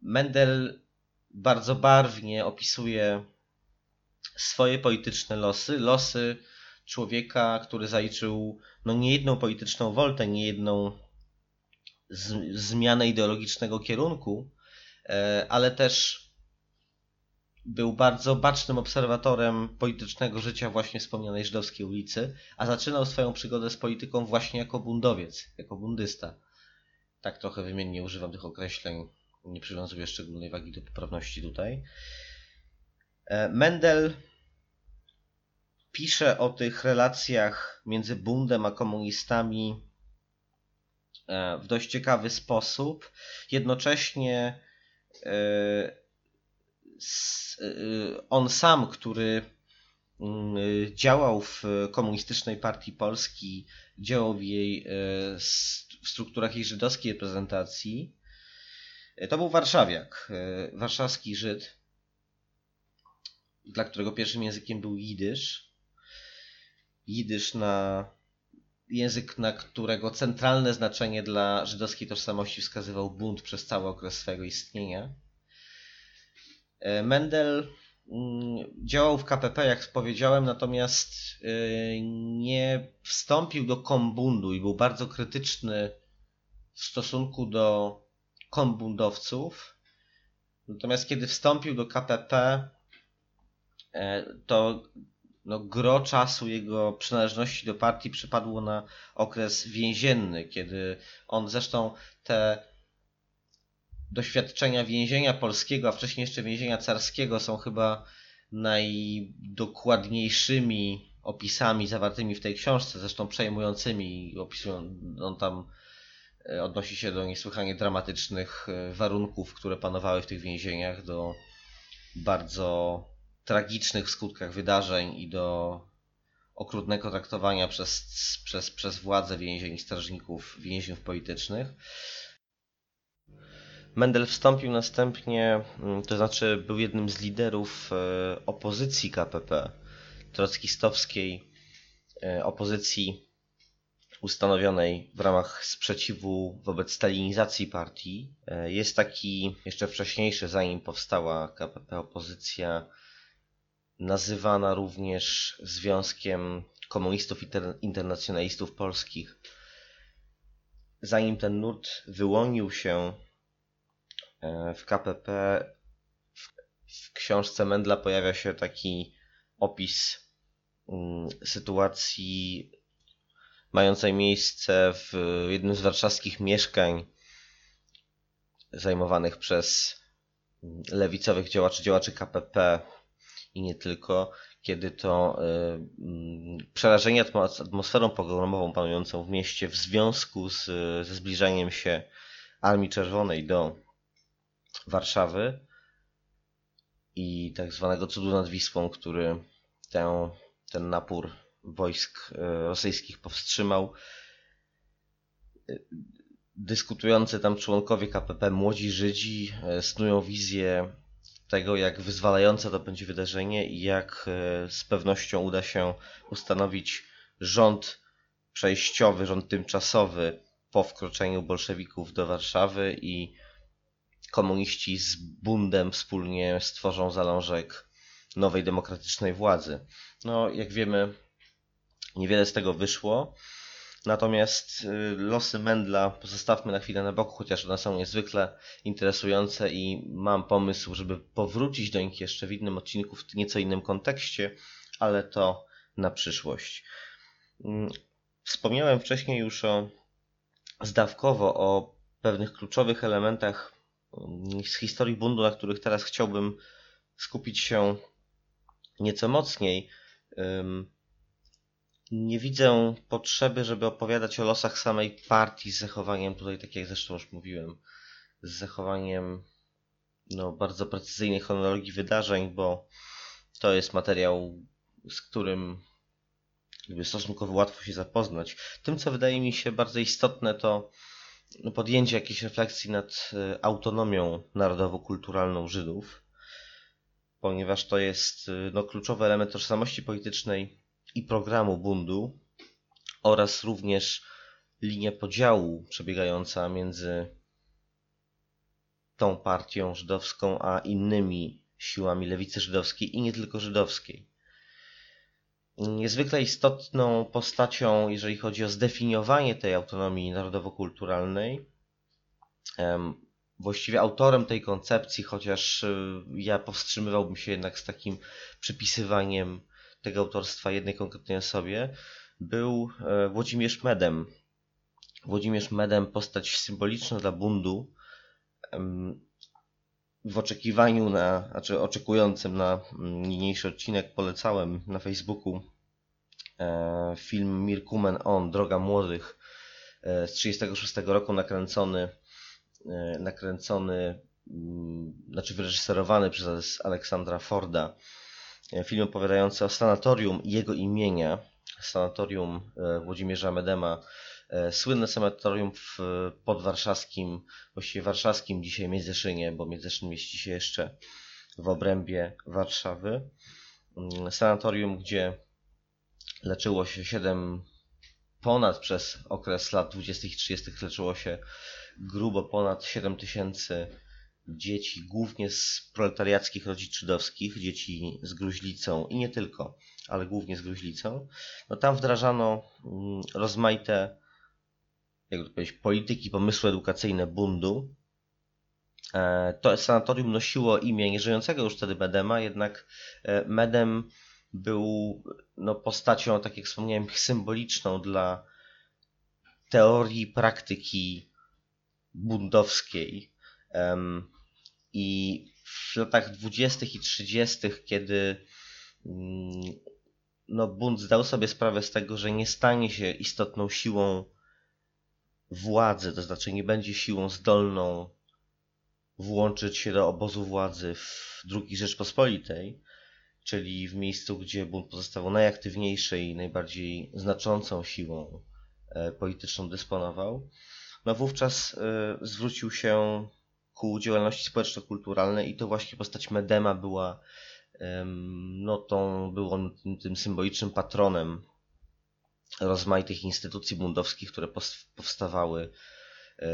Mendel bardzo barwnie opisuje swoje polityczne losy, losy człowieka, który zaliczył no, niejedną polityczną woltę, niejedną z, zmianę ideologicznego kierunku, e, ale też był bardzo bacznym obserwatorem politycznego życia właśnie wspomnianej żydowskiej ulicy, a zaczynał swoją przygodę z polityką właśnie jako bundowiec, jako bundysta. Tak trochę wymiennie używam tych określeń, nie przywiązuję szczególnej wagi do poprawności tutaj. E, Mendel pisze o tych relacjach między bundem a komunistami e, w dość ciekawy sposób. Jednocześnie e, on sam, który mm, działał w Komunistycznej Partii Polski, działał w jej y, w strukturach jej żydowskiej reprezentacji, y, to był warszawiak, warszawski Żyd, dla którego pierwszym językiem był jidysz. Jidysz na język, na którego centralne znaczenie dla żydowskiej tożsamości wskazywał bunt przez cały okres swojego istnienia. E, Mendel mm, działał w KPP, jak powiedziałem, natomiast e, nie wstąpił do kombundu i był bardzo krytyczny w stosunku do kombundowców. Natomiast kiedy wstąpił do KPP, e, to no, gro czasu jego przynależności do partii przypadło na okres więzienny, kiedy on zresztą te doświadczenia więzienia polskiego, a wcześniej jeszcze więzienia carskiego są chyba najdokładniejszymi opisami zawartymi w tej książce, zresztą przejmującymi, opisują, on tam e, odnosi się do niesłychanie dramatycznych e, warunków, które panowały w tych więzieniach, do bardzo tragicznych skutkach wydarzeń i do okrutnego traktowania przez, przez, przez władze więzień, strażników, więźniów politycznych. Mendel wstąpił następnie, mm, to znaczy był jednym z liderów e, opozycji KPP, trockistowskiej e, opozycji ustanowionej w ramach sprzeciwu wobec stalinizacji partii. E, jest taki jeszcze wcześniejszy, zanim powstała KPP opozycja, nazywana również Związkiem Komunistów Internacjonalistów Polskich. Zanim ten nurt wyłonił się w KPP, w książce Mendla pojawia się taki opis mm, sytuacji mającej miejsce w jednym z warszawskich mieszkań zajmowanych przez lewicowych działaczy, działaczy KPP i nie tylko, kiedy to y, mm, przerażenie atmosferą pogromową panującą w mieście w związku z, ze zbliżaniem się Armii Czerwonej do Warszawy i tak zwanego cudu nad Wisłą, który ten napór wojsk y, rosyjskich powstrzymał. Dyskutujący tam członkowie KPP, młodzi Żydzi, snują wizję tego, jak wyzwalające to będzie wydarzenie i jak e, z pewnością uda się ustanowić rząd przejściowy, rząd tymczasowy po wkroczeniu bolszewików do Warszawy i komuniści z Bundem wspólnie stworzą zalążek nowej demokratycznej władzy. No, jak wiemy, niewiele z tego wyszło. Natomiast y, losy Mendla pozostawmy na chwilę na boku, chociaż one są niezwykle interesujące i mam pomysł, żeby powrócić do nich jeszcze w innym odcinku, w nieco innym kontekście, ale to na przyszłość. Mm, wspomniałem wcześniej już o zdawkowo o pewnych kluczowych elementach z historii bundu, na których teraz chciałbym skupić się nieco mocniej nie widzę potrzeby, żeby opowiadać o losach samej partii z zachowaniem, tutaj tak jak zresztą już mówiłem, z zachowaniem no, bardzo precyzyjnej chronologii wydarzeń, bo to jest materiał, z którym jakby stosunkowo łatwo się zapoznać. Tym, co wydaje mi się bardzo istotne, to podjęcie jakiejś refleksji nad e, autonomią narodowo-kulturalną Żydów, ponieważ to jest e, no, kluczowy element tożsamości politycznej i programu bundu oraz również linia podziału przebiegająca między tą partią żydowską a innymi siłami lewicy żydowskiej i nie tylko żydowskiej. Niezwykle istotną postacią, jeżeli chodzi o zdefiniowanie tej autonomii narodowo-kulturalnej, właściwie autorem tej koncepcji, chociaż y, ja powstrzymywałbym się jednak z takim przypisywaniem tego autorstwa jednej konkretnej osobie był e, Włodzimierz Medem. Włodzimierz Medem, postać symboliczna dla bundu, w oczekiwaniu na, znaczy oczekującym na mm, niniejszy odcinek polecałem na Facebooku e, film Mirkumen On, Droga Młodych e, z 1936 roku nakręcony, nakręcony, mm, znaczy wyreżyserowany przez Aleksandra Forda. E, film opowiadający o sanatorium jego imienia, sanatorium e, Włodzimierza Medema, e, słynne sanatorium w podwarszawskim, właściwie warszawskim dzisiaj Międzyszynie, bo Międzyszyn mieści się jeszcze w obrębie Warszawy. Mm, sanatorium, gdzie leczyło się 7 ponad przez okres lat 20. i 30. leczyło się grubo ponad 7 tysięcy dzieci głównie z proletariackich rodzin żydowskich, dzieci z gruźlicą i nie tylko, ale głównie z gruźlicą, no tam wdrażano mm, rozmaite jak to powiedzieć, polityki, pomysły edukacyjne bundu. E, to sanatorium nosiło imię nieżyjącego już wtedy Medema, jednak e, Medem był no, postacią, tak jak wspomniałem, symboliczną dla teorii praktyki bundowskiej. I w latach 20. i 30., kiedy mm, no, bunt zdał sobie sprawę z tego, że nie stanie się istotną siłą władzy, to znaczy nie będzie siłą zdolną włączyć się do obozu władzy w II Rzeczpospolitej, czyli w miejscu, gdzie bunt pozostawał najaktywniejszej i najbardziej znaczącą siłą e, polityczną dysponował, no wówczas e, zwrócił się ku działalności społeczno-kulturalnej i to właśnie postać Medema była no tą, był on tym symbolicznym patronem rozmaitych instytucji bundowskich, które powstawały, e,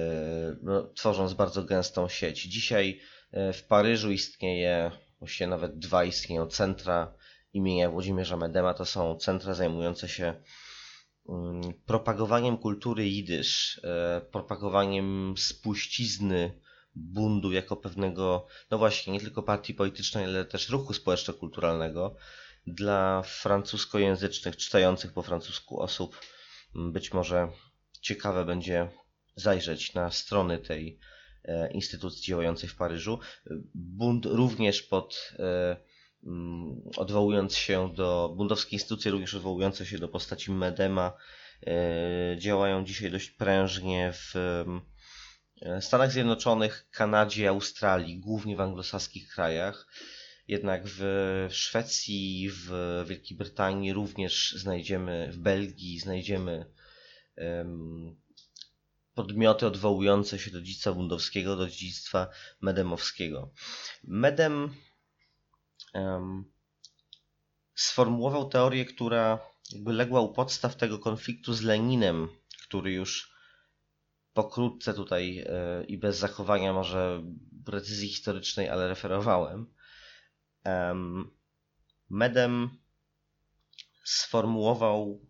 no, tworząc bardzo gęstą sieć. Dzisiaj e, w Paryżu istnieje, właściwie nawet dwa istnieją centra imienia Włodzimierza Medema. To są centra zajmujące się mm, propagowaniem kultury jidysz, e, propagowaniem spuścizny bundu jako pewnego, no właśnie, nie tylko partii politycznej, ale też ruchu społeczno-kulturalnego dla francuskojęzycznych, czytających po francusku osób. Być może ciekawe będzie zajrzeć na strony tej e, instytucji działającej w Paryżu. Bund również pod e, mm, odwołując się do, bundowskie instytucje również odwołujące się do postaci Medema e, działają dzisiaj dość prężnie w Stanach Zjednoczonych, Kanadzie, Australii, głównie w anglosaskich krajach. Jednak w Szwecji, w Wielkiej Brytanii również znajdziemy, w Belgii znajdziemy podmioty odwołujące się do dziedzictwa bundowskiego, do dziedzictwa medemowskiego. Medem um, sformułował teorię, która jakby legła u podstaw tego konfliktu z Leninem, który już pokrótce tutaj e, i bez zachowania może precyzji historycznej, ale referowałem. Medem sformułował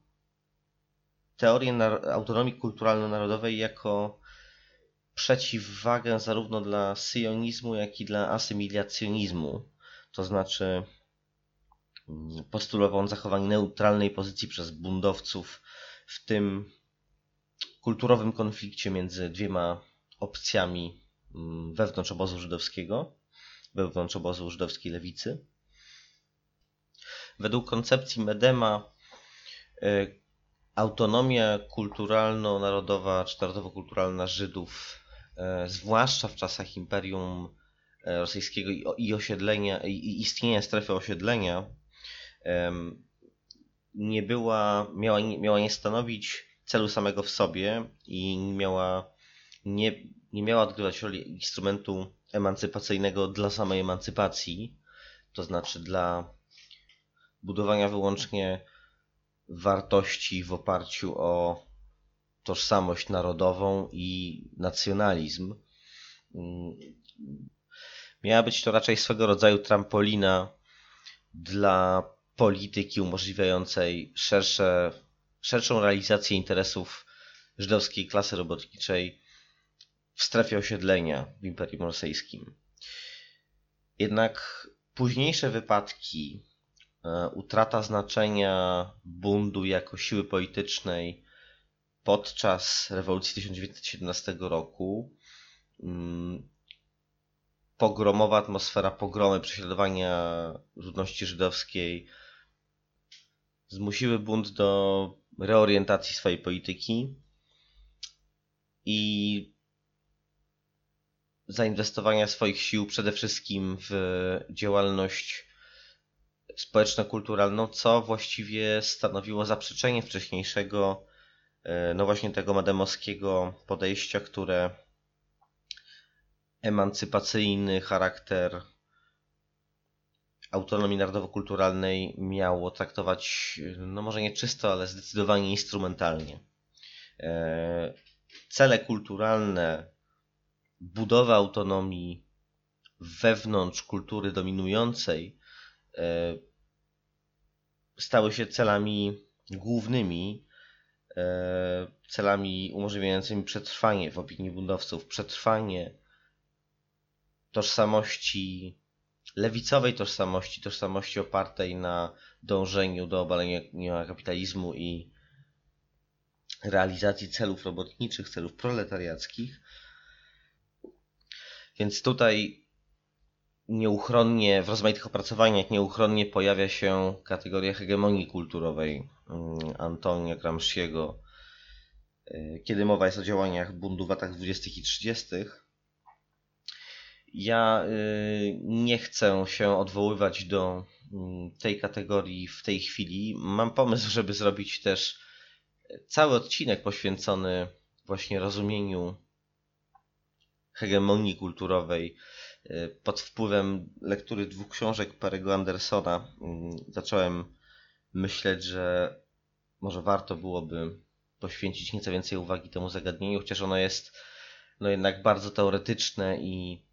teorię autonomii kulturalno-narodowej jako przeciwwagę zarówno dla syjonizmu, jak i dla asymilacjonizmu. To znaczy mm, postulował on zachowanie neutralnej pozycji przez bundowców w tym kulturowym konflikcie między dwiema opcjami mm, wewnątrz obozu żydowskiego, wewnątrz obozu żydowskiej lewicy. Według koncepcji Medema y, autonomia kulturalno-narodowa czy narodowo-kulturalna Żydów, y, zwłaszcza w czasach Imperium y, Rosyjskiego i osiedlenia, i istnienia strefy osiedlenia, nie była, miała, miała nie stanowić celu samego w sobie i miała, nie, nie miała odgrywać roli instrumentu emancypacyjnego dla samej emancypacji, to znaczy dla budowania wyłącznie wartości w oparciu o tożsamość narodową i nacjonalizm. Miała być to raczej swego rodzaju trampolina dla polityki umożliwiającej szersze szerszą realizację interesów żydowskiej klasy robotniczej w strefie osiedlenia w Imperium Rosyjskim. Jednak późniejsze wypadki, e, utrata znaczenia bundu jako siły politycznej podczas rewolucji 1917 roku, mm, pogromowa atmosfera, pogromy, prześladowania ludności żydowskiej zmusiły bunt do reorientacji swojej polityki i zainwestowania swoich sił przede wszystkim w działalność społeczno-kulturalną, co właściwie stanowiło zaprzeczenie wcześniejszego, e, no właśnie tego mademowskiego podejścia, które emancypacyjny charakter autonomii narodowo-kulturalnej miało traktować, no może nie czysto, ale zdecydowanie instrumentalnie. E, cele kulturalne, budowa autonomii wewnątrz kultury dominującej e, stały się celami głównymi, e, celami umożliwiającymi przetrwanie w opinii bundowców, przetrwanie tożsamości lewicowej tożsamości, tożsamości opartej na dążeniu do obalenia kapitalizmu i realizacji celów robotniczych, celów proletariackich. Więc tutaj nieuchronnie, w rozmaitych opracowaniach nieuchronnie pojawia się kategoria hegemonii kulturowej mm, Antonia Gramsciego, y, kiedy mowa jest o działaniach bundu w latach 20. i 30. Ja y, nie chcę się odwoływać do mm, tej kategorii w tej chwili. Mam pomysł, żeby zrobić też cały odcinek poświęcony właśnie rozumieniu hegemonii kulturowej y, pod wpływem lektury dwóch książek Perego Andersona. Mm, zacząłem myśleć, że może warto byłoby poświęcić nieco więcej uwagi temu zagadnieniu, chociaż ono jest no jednak bardzo teoretyczne i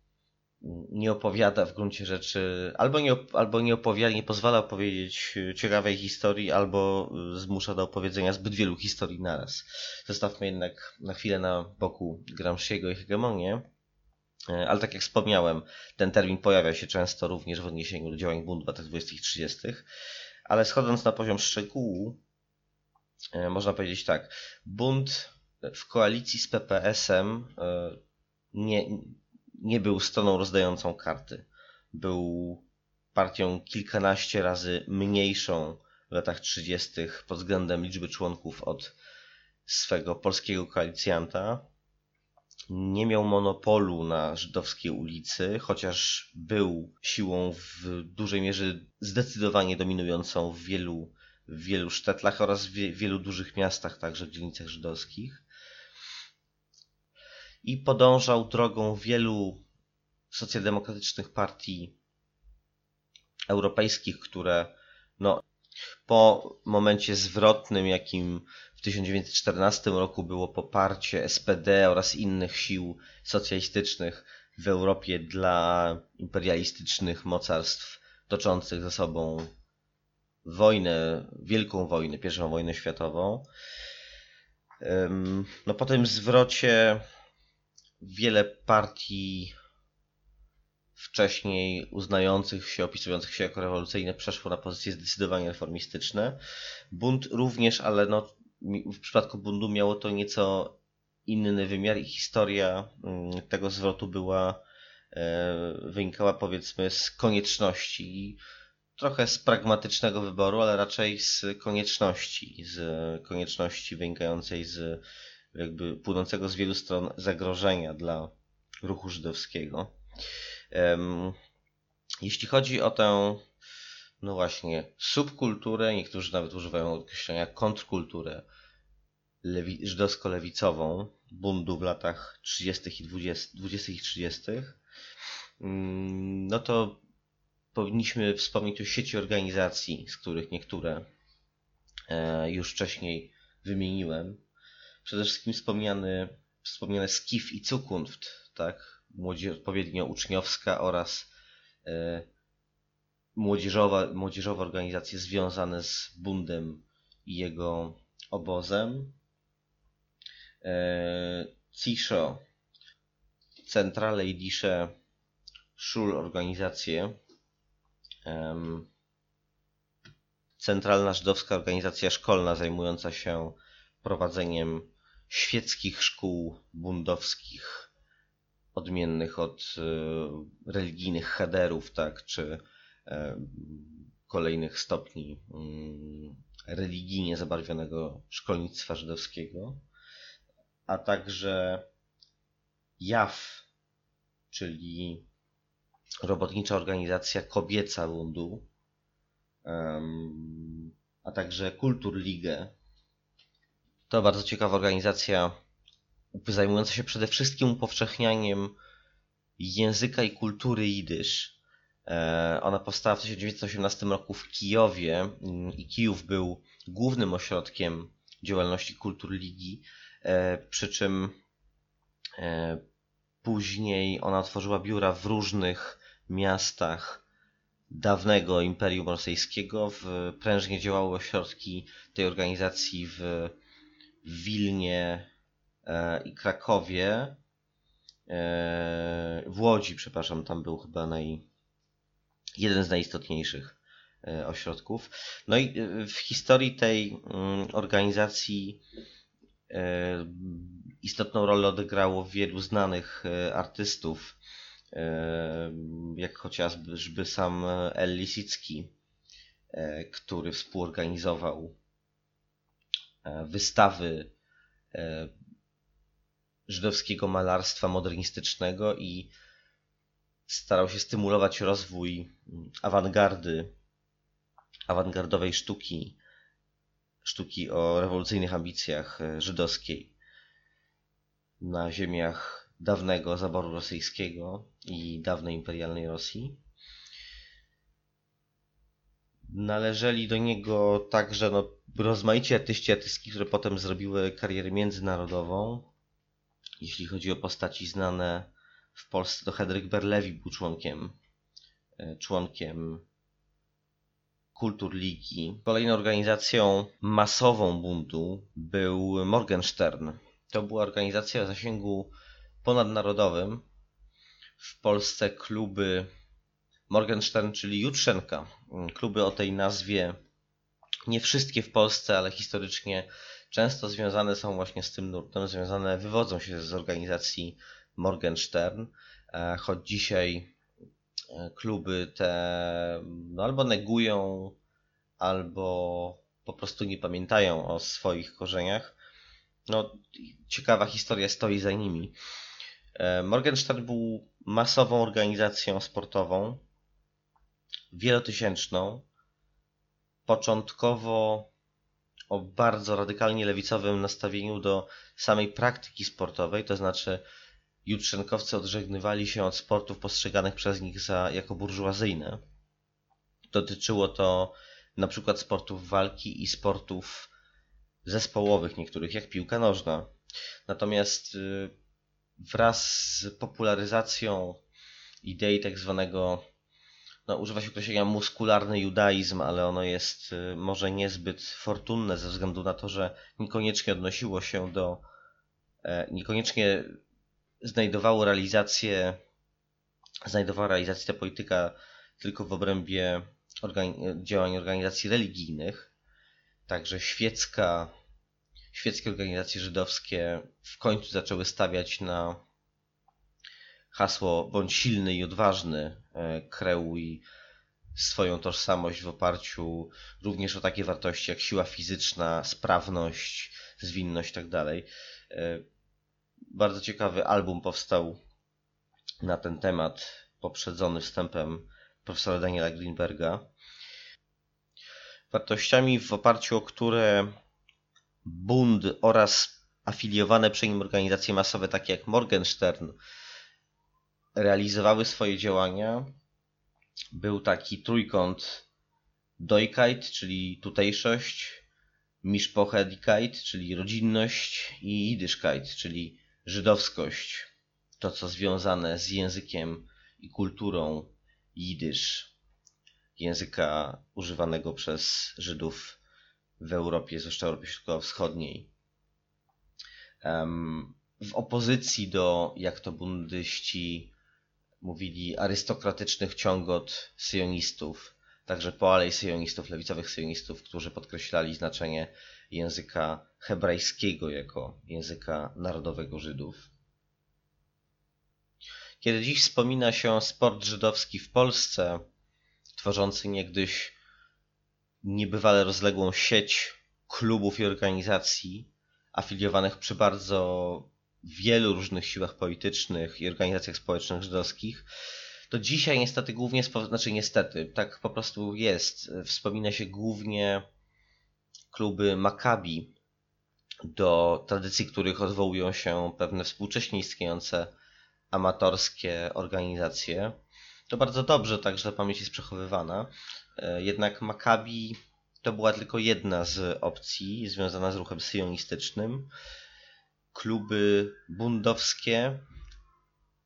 nie opowiada w gruncie rzeczy, albo nie, albo nie opowiada, nie pozwala opowiedzieć ciekawej historii, albo zmusza do opowiedzenia zbyt wielu historii naraz. Zostawmy jednak na chwilę na boku Gramsciego i hegemonię. E, ale tak jak wspomniałem, ten termin pojawia się często również w odniesieniu do działań buntu w latach 20. i 30. Ale schodząc na poziom szczegółu, e, można powiedzieć tak. Bunt w koalicji z PPS-em e, nie, nie był stroną rozdającą karty. Był partią kilkanaście razy mniejszą w latach 30. pod względem liczby członków od swego polskiego koalicjanta. Nie miał monopolu na żydowskiej ulicy, chociaż był siłą w dużej mierze zdecydowanie dominującą w wielu, w wielu sztetlach oraz w wielu dużych miastach, także w dzielnicach żydowskich i podążał drogą wielu socjaldemokratycznych partii europejskich, które no, po momencie zwrotnym, jakim w 1914 roku było poparcie SPD oraz innych sił socjalistycznych w Europie dla imperialistycznych mocarstw toczących ze sobą wojnę, wielką wojnę, pierwszą wojnę światową. No po tym zwrocie wiele partii wcześniej uznających się, opisujących się jako rewolucyjne przeszło na pozycje zdecydowanie reformistyczne. Bunt również, ale no, w przypadku buntu miało to nieco inny wymiar i historia mm, tego zwrotu była e, wynikała powiedzmy z konieczności trochę z pragmatycznego wyboru, ale raczej z konieczności, z konieczności wynikającej z jakby płynącego z wielu stron zagrożenia dla ruchu żydowskiego. Jeśli chodzi o tę, no właśnie, subkulturę, niektórzy nawet używają określenia kontrkulturę lewi, żydowsko-lewicową bundu w latach 30. i 20, 20. i 30., mm, no to powinniśmy wspomnieć o sieci organizacji, z których niektóre e, już wcześniej wymieniłem przede wszystkim wspomniany, wspomniane Skif i Zukunft, tak? Młodzież, odpowiednio uczniowska oraz e, młodzieżowa, młodzieżowe organizacje związane z Bundem i jego obozem. E, CISZO, Centrale i Disze Szul organizacje. Centralna Żydowska Organizacja Szkolna zajmująca się prowadzeniem świeckich szkół bundowskich, odmiennych od e, religijnych headerów, tak, czy e, kolejnych stopni mm, religijnie zabarwionego szkolnictwa żydowskiego, a także JAW, czyli robotnicza organizacja kobieca bundu, a także Kulturligę, to bardzo ciekawa organizacja zajmująca się przede wszystkim upowszechnianiem języka i kultury jidysz. E, ona powstała w 1918 roku w Kijowie mm, i Kijów był głównym ośrodkiem działalności kultur ligi, e, przy czym e, później ona otworzyła biura w różnych miastach dawnego Imperium Rosyjskiego. Prężnie działały ośrodki tej organizacji w w Wilnie e, i Krakowie, e, w Łodzi, przepraszam, tam był chyba naj, jeden z najistotniejszych e, ośrodków. No i w historii tej mm, organizacji istotną rolę odegrało wielu znanych artystów jak chociażby sam El Lisicki, który współorganizował wystawy żydowskiego malarstwa modernistycznego i starał się stymulować rozwój awangardy, awangardowej sztuki, sztuki o rewolucyjnych ambicjach e, żydowskiej na ziemiach dawnego zaboru rosyjskiego i dawnej imperialnej Rosji. Należeli do niego także no, rozmaici artyści artystki, które potem zrobiły karierę międzynarodową. Jeśli chodzi o postaci znane w Polsce, to Henryk Berlewi był członkiem, e, członkiem Kultur Ligi. Kolejną organizacją masową buntu był Morgenstern. To była organizacja o zasięgu ponadnarodowym. W Polsce kluby Morgenstern, czyli Jutrzenka. Kluby o tej nazwie, nie wszystkie w Polsce, ale historycznie często związane są właśnie z tym nurtem, związane, wywodzą się z organizacji Morgenstern, e, choć dzisiaj e, kluby te no, albo negują, albo po prostu nie pamiętają o swoich korzeniach. No, ciekawa historia stoi za nimi. E, Morgenstern był masową organizacją sportową, wielotysięczną, początkowo o bardzo radykalnie lewicowym nastawieniu do samej praktyki sportowej, to znaczy jutrzenkowcy odżegnywali się od sportów postrzeganych przez nich za, jako burżuazyjne. Dotyczyło to na przykład sportów walki i sportów zespołowych niektórych, jak piłka nożna. Natomiast y, wraz z popularyzacją idei tak zwanego, no używa się określenia muskularny judaizm, ale ono jest y, może niezbyt fortunne ze względu na to, że niekoniecznie odnosiło się do, e, niekoniecznie znajdowało realizację, znajdowała realizację ta polityka tylko w obrębie organi działań organizacji religijnych. Także świecka, świeckie organizacje żydowskie w końcu zaczęły stawiać na hasło bądź silny i odważny, kreuj swoją tożsamość w oparciu również o takie wartości jak siła fizyczna, sprawność, zwinność itd. Tak e, bardzo ciekawy album powstał na ten temat, poprzedzony wstępem profesora Daniela Greenberga. Wartościami, w oparciu o które Bund oraz afiliowane przy nim organizacje masowe, takie jak Morgenstern, realizowały swoje działania, był taki trójkąt Doikait, czyli tutejszość, Mishpochedikait, czyli rodzinność i Yiddishkeit, czyli żydowskość, to co związane z językiem i kulturą jidysz, języka używanego przez Żydów w Europie, zwłaszcza Europie Środkowo-Wschodniej. W opozycji do, jak to bundyści mówili, arystokratycznych ciągot syjonistów, także po alei syjonistów, lewicowych syjonistów, którzy podkreślali znaczenie języka hebrajskiego jako języka narodowego Żydów. Kiedy dziś wspomina się sport żydowski w Polsce, tworzący niegdyś niebywale rozległą sieć klubów i organizacji afiliowanych przy bardzo wielu różnych siłach politycznych i organizacjach społecznych żydowskich, to dzisiaj niestety głównie, znaczy niestety, tak po prostu jest, wspomina się głównie kluby Maccabi, do tradycji których odwołują się pewne współcześnie istniejące amatorskie organizacje. To bardzo dobrze, także pamięć jest przechowywana. E, jednak Maccabi to była tylko jedna z opcji związana z ruchem syjonistycznym. Kluby bundowskie,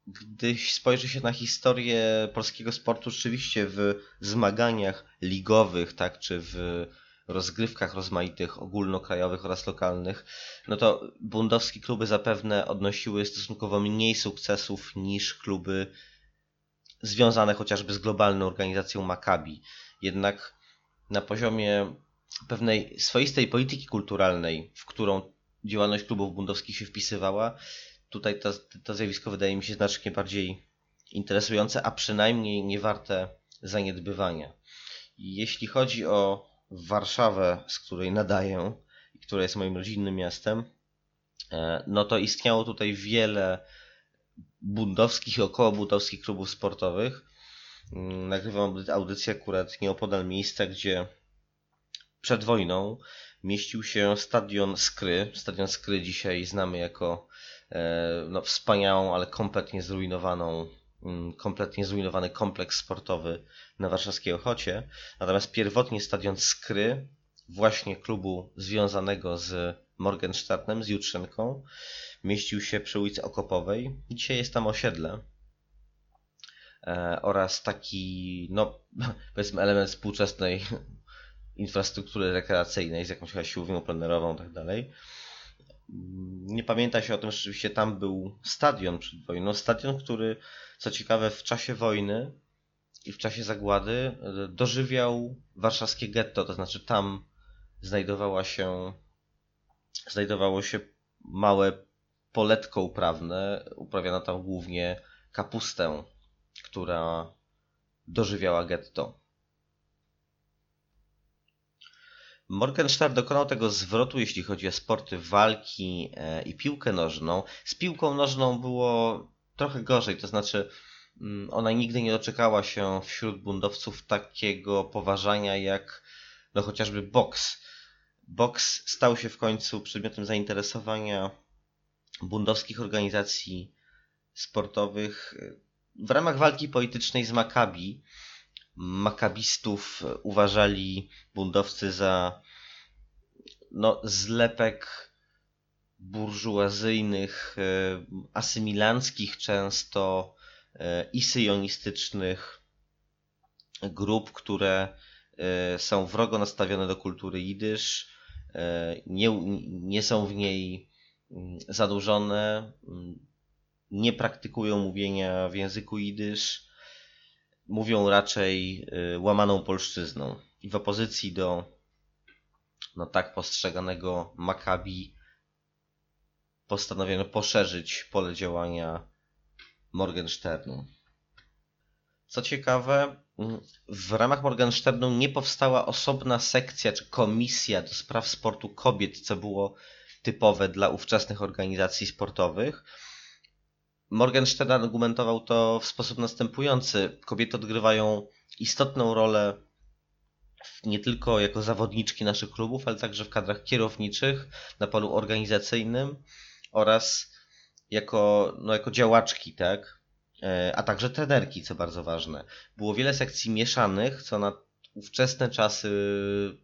gdy spojrzy się na historię polskiego sportu, rzeczywiście w zmaganiach ligowych, tak, czy w rozgrywkach rozmaitych, ogólnokrajowych oraz lokalnych, no to bundowskie kluby zapewne odnosiły stosunkowo mniej sukcesów niż kluby związane chociażby z globalną organizacją Maccabi. Jednak na poziomie pewnej swoistej polityki kulturalnej, w którą działalność klubów bundowskich się wpisywała, tutaj to, to zjawisko wydaje mi się znacznie bardziej interesujące, a przynajmniej nie warte zaniedbywania. Jeśli chodzi o Warszawę, z której nadaję i która jest moim rodzinnym miastem, e, no to istniało tutaj wiele bundowskich i około bundowskich klubów sportowych. Mm, nagrywam audycję akurat nieopodal miejsca, gdzie przed wojną mieścił się stadion Skry. Stadion Skry dzisiaj znamy jako e, no, wspaniałą, ale kompletnie zrujnowaną, mm, kompletnie zrujnowany kompleks sportowy na warszawskiej Ochocie. Natomiast pierwotnie stadion Skry, właśnie klubu związanego z Morgensternem, z Jutrzenką, mieścił się przy ulicy Okopowej. Dzisiaj jest tam osiedle e, oraz taki, no powiedzmy element współczesnej infrastruktury rekreacyjnej z jakąś siłownią plenerową i tak dalej. Nie pamięta się o tym, że rzeczywiście tam był stadion przed wojną. Stadion, który, co ciekawe, w czasie wojny i w czasie zagłady e, dożywiał warszawskie getto, to znaczy tam znajdowała się, znajdowało się małe poletko uprawne. Uprawiano tam głównie kapustę, która dożywiała getto. Morgenstern dokonał tego zwrotu, jeśli chodzi o sporty walki e, i piłkę nożną. Z piłką nożną było trochę gorzej, to znaczy mm, ona nigdy nie doczekała się wśród bundowców takiego poważania jak no chociażby boks. Boks stał się w końcu przedmiotem zainteresowania bundowskich organizacji sportowych w ramach walki politycznej z Makabi makabistów uważali bundowcy za no, zlepek burżuazyjnych, e, asymilanckich często e, i syjonistycznych grup, które e, są wrogo nastawione do kultury jidysz, nie, nie są w niej mm, zanurzone, mm, nie praktykują mówienia w języku jidysz, mówią raczej y, łamaną polszczyzną. I w opozycji do no tak postrzeganego Maccabi postanowiono poszerzyć pole działania Morgensternu. Co ciekawe, w ramach Morgensternu nie powstała osobna sekcja czy komisja do spraw sportu kobiet, co było typowe dla ówczesnych organizacji sportowych Morgenstern argumentował to w sposób następujący. Kobiety odgrywają istotną rolę nie tylko jako zawodniczki naszych klubów, ale także w kadrach kierowniczych, na polu organizacyjnym oraz jako, no, jako działaczki, tak? E, a także trenerki, co bardzo ważne. Było wiele sekcji mieszanych, co na ówczesne czasy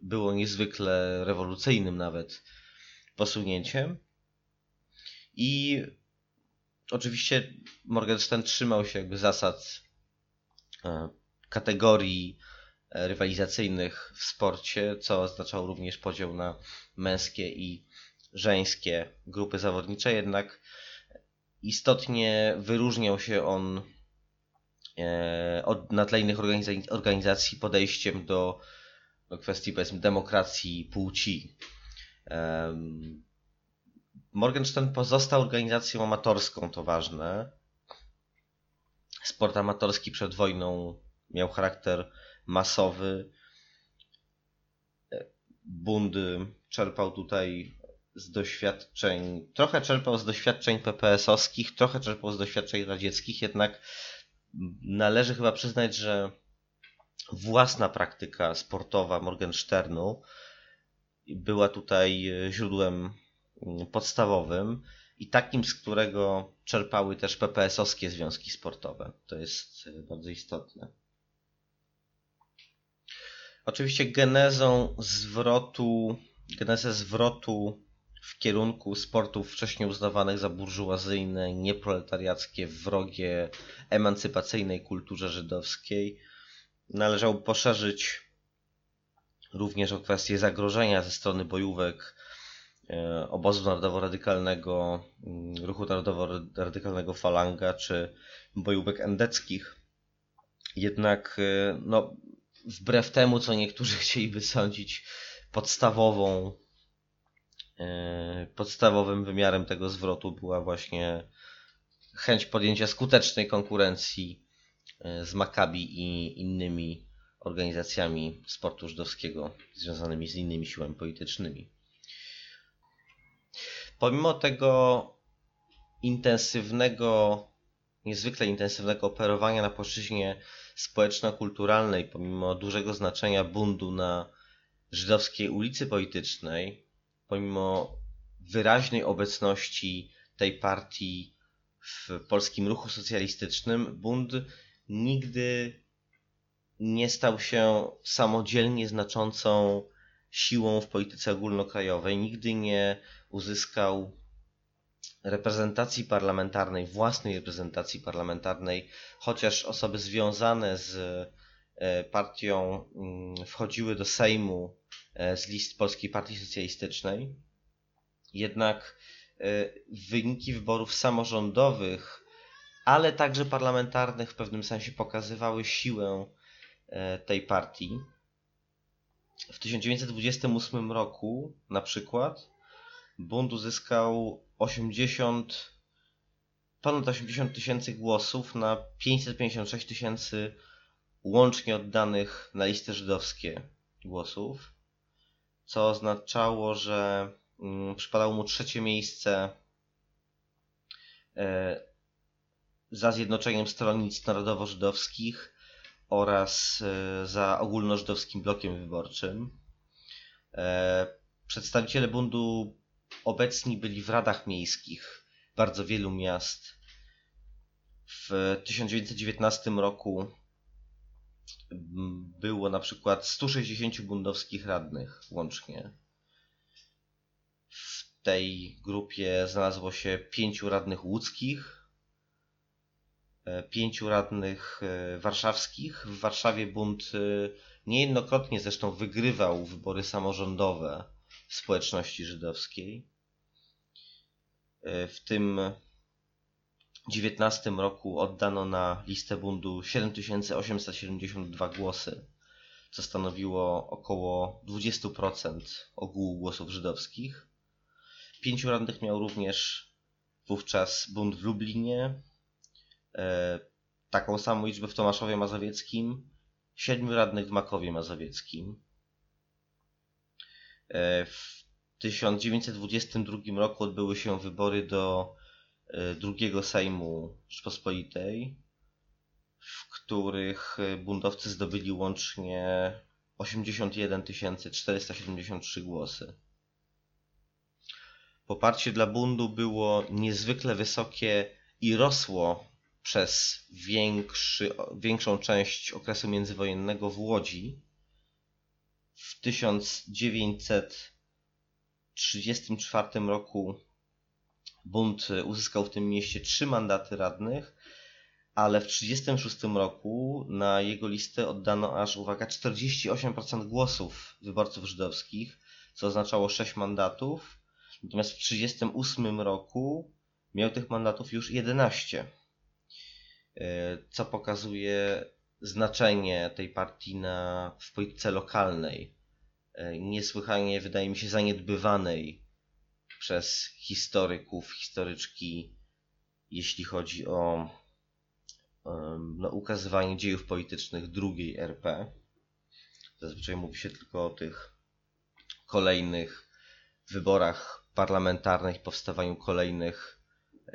było niezwykle rewolucyjnym nawet posunięciem. I oczywiście Morgenstern trzymał się jakby zasad e, kategorii e, rywalizacyjnych w sporcie, co oznaczało również podział na męskie i żeńskie grupy zawodnicze, jednak istotnie wyróżniał się on e, od, na innych organizacji podejściem do kwestii powiedzmy demokracji płci. Morgenstern pozostał organizacją amatorską, to ważne. Sport amatorski przed wojną miał charakter masowy. Bundy czerpał tutaj z doświadczeń, trochę czerpał z doświadczeń PPS-owskich, trochę czerpał z doświadczeń radzieckich, jednak należy chyba przyznać, że własna praktyka sportowa Morgensternu była tutaj źródłem podstawowym i takim, z którego czerpały też PPS-owskie związki sportowe. To jest e, bardzo istotne. Oczywiście genezą zwrotu, genezę zwrotu w kierunku sportów wcześniej uznawanych za burżuazyjne, nieproletariackie, wrogie emancypacyjnej kulturze żydowskiej należało poszerzyć również o kwestię zagrożenia ze strony bojówek obozu narodowo-radykalnego, mm, ruchu narodowo-radykalnego Falanga czy bojówek endeckich. Jednak e, no, wbrew temu, co niektórzy chcieliby sądzić, podstawową, e, podstawowym wymiarem tego zwrotu była właśnie chęć podjęcia skutecznej konkurencji e, z Maccabi i innymi organizacjami sportu żydowskiego związanymi z innymi siłami politycznymi. Pomimo tego intensywnego, niezwykle intensywnego operowania na płaszczyźnie społeczno-kulturalnej, pomimo dużego znaczenia bundu na żydowskiej ulicy politycznej, pomimo wyraźnej obecności tej partii w polskim ruchu socjalistycznym, Bund nigdy nie stał się samodzielnie znaczącą siłą w polityce ogólnokrajowej, nigdy nie uzyskał reprezentacji parlamentarnej, własnej reprezentacji parlamentarnej, chociaż osoby związane z e, partią mm, wchodziły do Sejmu e, z list Polskiej Partii Socjalistycznej. Jednak e, wyniki wyborów samorządowych, ale także parlamentarnych w pewnym sensie pokazywały siłę tej partii. W 1928 roku na przykład Bund uzyskał 80, ponad 80 tysięcy głosów na 556 tysięcy łącznie oddanych na listy żydowskie głosów, co oznaczało, że mm, przypadało mu trzecie miejsce e, za zjednoczeniem stronnic narodowo-żydowskich oraz e, za ogólnożydowskim blokiem wyborczym. E, przedstawiciele bundu obecni byli w radach miejskich bardzo wielu miast. W 1919 roku było na przykład 160 bundowskich radnych łącznie. W tej grupie znalazło się pięciu radnych łódzkich, pięciu radnych e, warszawskich. W Warszawie bunt e, niejednokrotnie zresztą wygrywał wybory samorządowe w społeczności żydowskiej. E, w tym 19 roku oddano na listę bundu 7872 głosy, co stanowiło około 20% ogółu głosów żydowskich. Pięciu radnych miał również wówczas bunt w Lublinie, e, taką samą liczbę w Tomaszowie Mazowieckim, siedmiu radnych w Makowie Mazowieckim. E, w 1922 roku odbyły się wybory do e, drugiego Sejmu Rzeczpospolitej, w których e, buntowcy zdobyli łącznie 81 473 głosy. Poparcie dla bundu było niezwykle wysokie i rosło przez większy, większą część okresu międzywojennego w Łodzi. W 1900 1934 roku bunt uzyskał w tym mieście trzy mandaty radnych, ale w 1936 roku na jego listę oddano aż, uwaga, 48% głosów wyborców żydowskich, co oznaczało 6 mandatów. Natomiast w 1938 roku miał tych mandatów już 11, e, co pokazuje znaczenie tej partii na, w polityce lokalnej E, niesłychanie, wydaje mi się, zaniedbywanej przez historyków, historyczki, jeśli chodzi o no, ukazywanie dziejów politycznych drugiej RP. Zazwyczaj mówi się tylko o tych kolejnych wyborach parlamentarnych powstawaniu kolejnych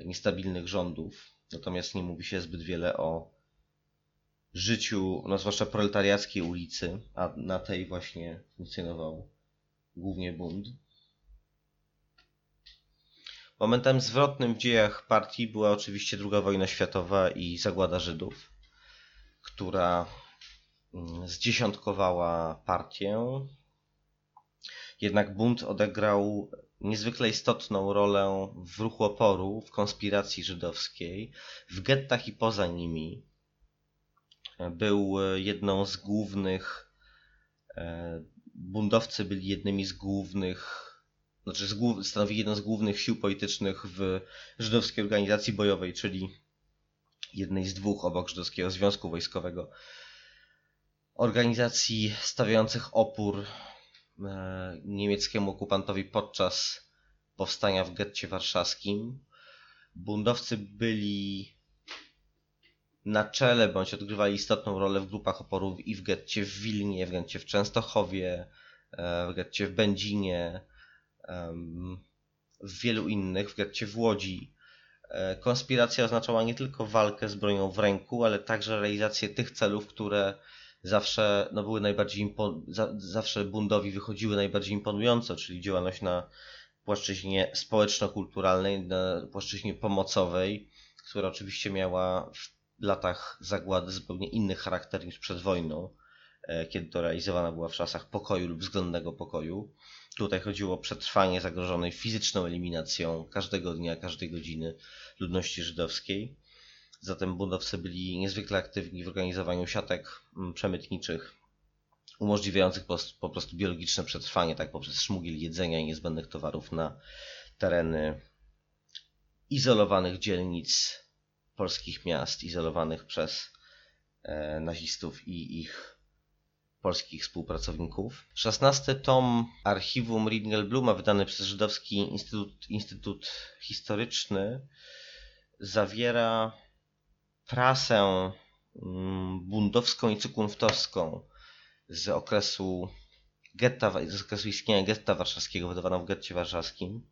niestabilnych rządów. Natomiast nie mówi się zbyt wiele o życiu, no zwłaszcza proletariackiej ulicy, a na tej właśnie funkcjonował głównie bunt. Momentem zwrotnym w dziejach partii była oczywiście II wojna światowa i zagłada Żydów, która mm, zdziesiątkowała partię. Jednak bunt odegrał niezwykle istotną rolę w ruchu oporu, w konspiracji żydowskiej, w gettach i poza nimi, był e, jedną z głównych, e, buntowcy byli jednymi z głównych, znaczy z stanowili jedną z głównych sił politycznych w żydowskiej organizacji bojowej, czyli jednej z dwóch obok żydowskiego związku wojskowego. Organizacji stawiających opór e, niemieckiemu okupantowi podczas powstania w getcie warszawskim. Bundowcy byli na czele bądź odgrywali istotną rolę w grupach oporu i w getcie w Wilnie, w getcie w Częstochowie, e, w getcie w Będzinie, w wielu innych, w getcie w Łodzi. E, konspiracja oznaczała nie tylko walkę z bronią w ręku, ale także realizację tych celów, które zawsze no, były najbardziej zawsze bundowi wychodziły najbardziej imponująco, czyli działalność na płaszczyźnie społeczno-kulturalnej, na płaszczyźnie pomocowej, która oczywiście miała w latach zagłady zupełnie inny charakter niż przed wojną, e, kiedy to realizowana była w czasach pokoju lub względnego pokoju. Tutaj chodziło o przetrwanie zagrożonej fizyczną eliminacją każdego dnia, każdej godziny ludności żydowskiej. Zatem budowcy byli niezwykle aktywni w organizowaniu siatek mm, przemytniczych, umożliwiających po prostu biologiczne przetrwanie, tak poprzez szmugiel jedzenia i niezbędnych towarów na tereny izolowanych dzielnic polskich miast, izolowanych przez e, nazistów i ich polskich współpracowników. Szesnasty tom archiwum Ringelbluma, wydany przez Żydowski Instytut, Instytut Historyczny, zawiera prasę mm, bundowską i cykunftowską z okresu getta, z okresu istnienia getta warszawskiego, wydawaną w getcie warszawskim.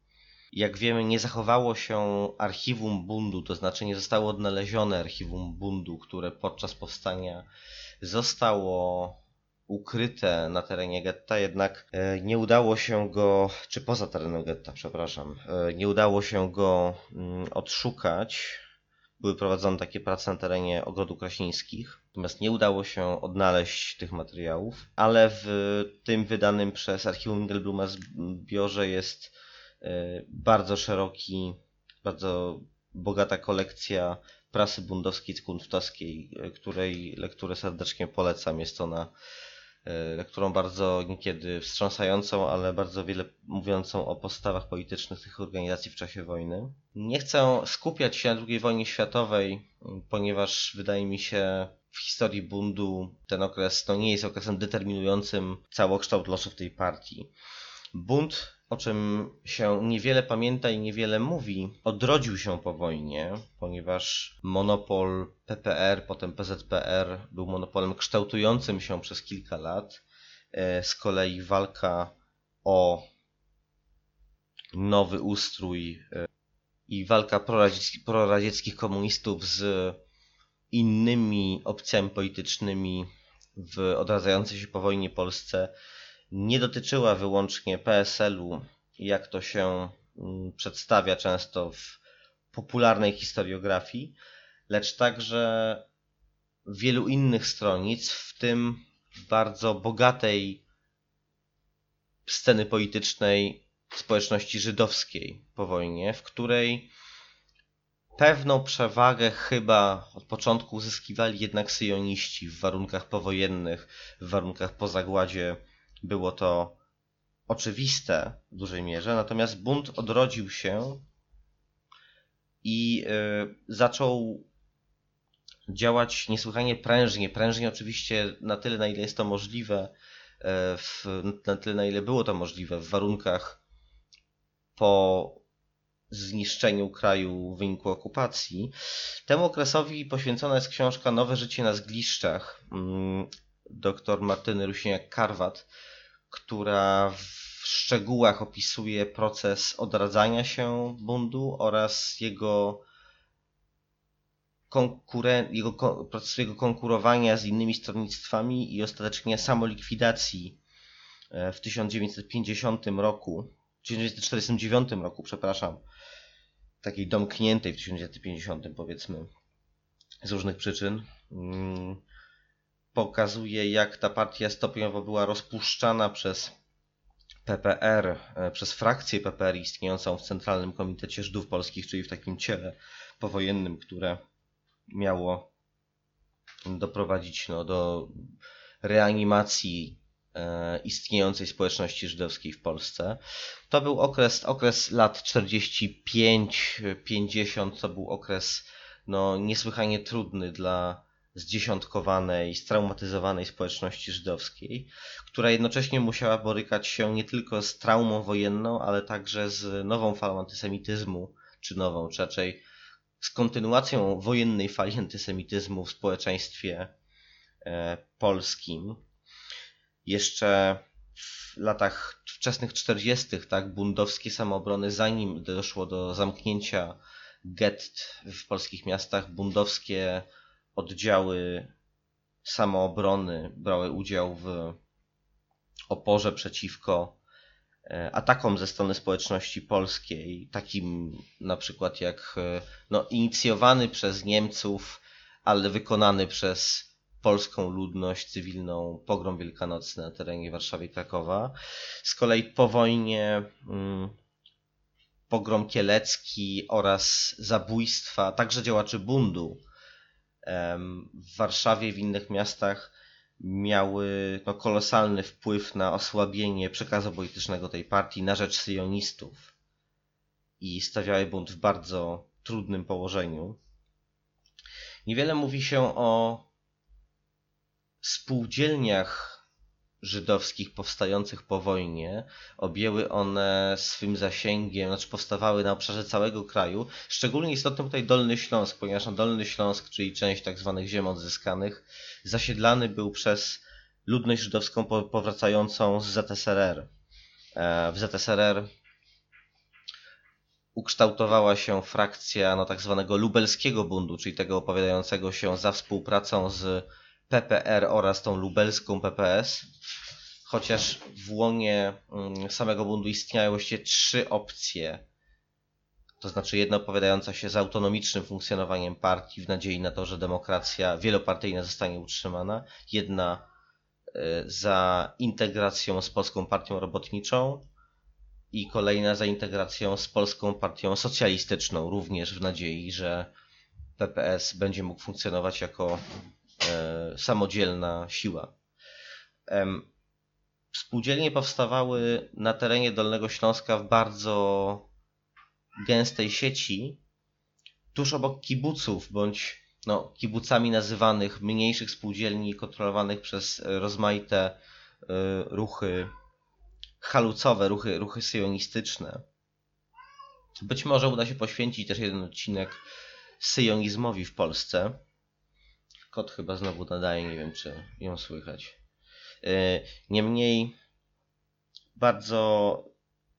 Jak wiemy, nie zachowało się archiwum bundu, to znaczy nie zostało odnalezione archiwum bundu, które podczas powstania zostało ukryte na terenie getta, jednak e, nie udało się go, czy poza terenem getta, przepraszam, e, nie udało się go mm, odszukać. Były prowadzone takie prace na terenie ogrodu Kraśnińskich, natomiast nie udało się odnaleźć tych materiałów, ale w tym wydanym przez Archiwum Engelbluma zbiorze jest e, bardzo szeroki, bardzo bogata kolekcja prasy bundowskiej, kunftowskiej, której lekturę serdecznie polecam. Jest ona E, lekturą bardzo niekiedy wstrząsającą, ale bardzo wiele mówiącą o postawach politycznych tych organizacji w czasie wojny. Nie chcę skupiać się na II wojnie światowej, ponieważ wydaje mi się w historii bundu ten okres to nie jest okresem determinującym całokształt losów tej partii. Bunt o czym się niewiele pamięta i niewiele mówi, odrodził się po wojnie, ponieważ monopol PPR, potem PZPR był monopolem kształtującym się przez kilka lat. E, z kolei walka o nowy ustrój e, i walka proradzieckich komunistów z innymi opcjami politycznymi w odradzającej się po wojnie Polsce nie dotyczyła wyłącznie PSL-u, jak to się mm, przedstawia często w popularnej historiografii, lecz także wielu innych stronic, w tym bardzo bogatej sceny politycznej społeczności żydowskiej po wojnie, w której pewną przewagę chyba od początku uzyskiwali jednak syjoniści w warunkach powojennych, w warunkach po zagładzie było to oczywiste w dużej mierze, natomiast bunt odrodził się i y, zaczął działać niesłychanie prężnie. Prężnie oczywiście na tyle, na ile jest to możliwe, y, w, na tyle, na ile było to możliwe w warunkach po zniszczeniu kraju w wyniku okupacji. Temu okresowi poświęcona jest książka Nowe życie na zgliszczach mm, dr Martyny Rusiniak-Karwat, która w szczegółach opisuje proces odradzania się bundu oraz jego, konkuren- jego proces jego konkurowania z innymi stronnictwami i ostatecznie samolikwidacji e, w 1950 roku, 1949 roku, przepraszam, takiej domkniętej w 1950 powiedzmy, z różnych przyczyn. Pokazuje, jak ta partia stopniowo była rozpuszczana przez PPR, e, przez frakcję PPR istniejącą w Centralnym Komitecie Żydów Polskich, czyli w takim ciele powojennym, które miało doprowadzić no, do reanimacji e, istniejącej społeczności żydowskiej w Polsce. To był okres, okres lat 45-50, to był okres no, niesłychanie trudny dla zdziesiątkowanej, straumatyzowanej społeczności żydowskiej, która jednocześnie musiała borykać się nie tylko z traumą wojenną, ale także z nową falą antysemityzmu, czy nową, czy raczej z kontynuacją wojennej fali antysemityzmu w społeczeństwie e, polskim. Jeszcze w latach wczesnych 40. tak, bundowskie samoobrony, zanim doszło do zamknięcia gett w polskich miastach, bundowskie oddziały samoobrony brały udział w oporze przeciwko e, atakom ze strony społeczności polskiej, takim na przykład jak e, no, inicjowany przez Niemców, ale wykonany przez polską ludność cywilną pogrom wielkanocny na terenie Warszawy i Krakowa. Z kolei po wojnie mm, pogrom kielecki oraz zabójstwa także działaczy bundu w Warszawie i w innych miastach miały no, kolosalny wpływ na osłabienie przekazu politycznego tej partii na rzecz syjonistów i stawiały bunt w bardzo trudnym położeniu. Niewiele mówi się o spółdzielniach żydowskich powstających po wojnie. Objęły one swym zasięgiem, znaczy powstawały na obszarze całego kraju. Szczególnie istotny tutaj Dolny Śląsk, ponieważ Dolny Śląsk, czyli część tak zwanych ziem odzyskanych, zasiedlany był przez ludność żydowską powracającą z ZSRR. E, w ZSRR ukształtowała się frakcja no, tak zwanego lubelskiego bundu, czyli tego opowiadającego się za współpracą z PPR oraz tą lubelską PPS, chociaż w łonie mm, samego bundu istniały właściwie trzy opcje. To znaczy jedna opowiadająca się za autonomicznym funkcjonowaniem partii w nadziei na to, że demokracja wielopartyjna zostanie utrzymana, jedna e, za integracją z Polską Partią Robotniczą i kolejna za integracją z Polską Partią Socjalistyczną, również w nadziei, że PPS będzie mógł funkcjonować jako samodzielna siła. Spółdzielnie powstawały na terenie Dolnego Śląska w bardzo gęstej sieci, tuż obok kibuców, bądź no, kibucami nazywanych mniejszych spółdzielni kontrolowanych przez rozmaite y, ruchy halucowe, ruchy, ruchy syjonistyczne. Być może uda się poświęcić też jeden odcinek syjonizmowi w Polsce. Kot chyba znowu nadaje, nie wiem czy ją słychać. E, niemniej bardzo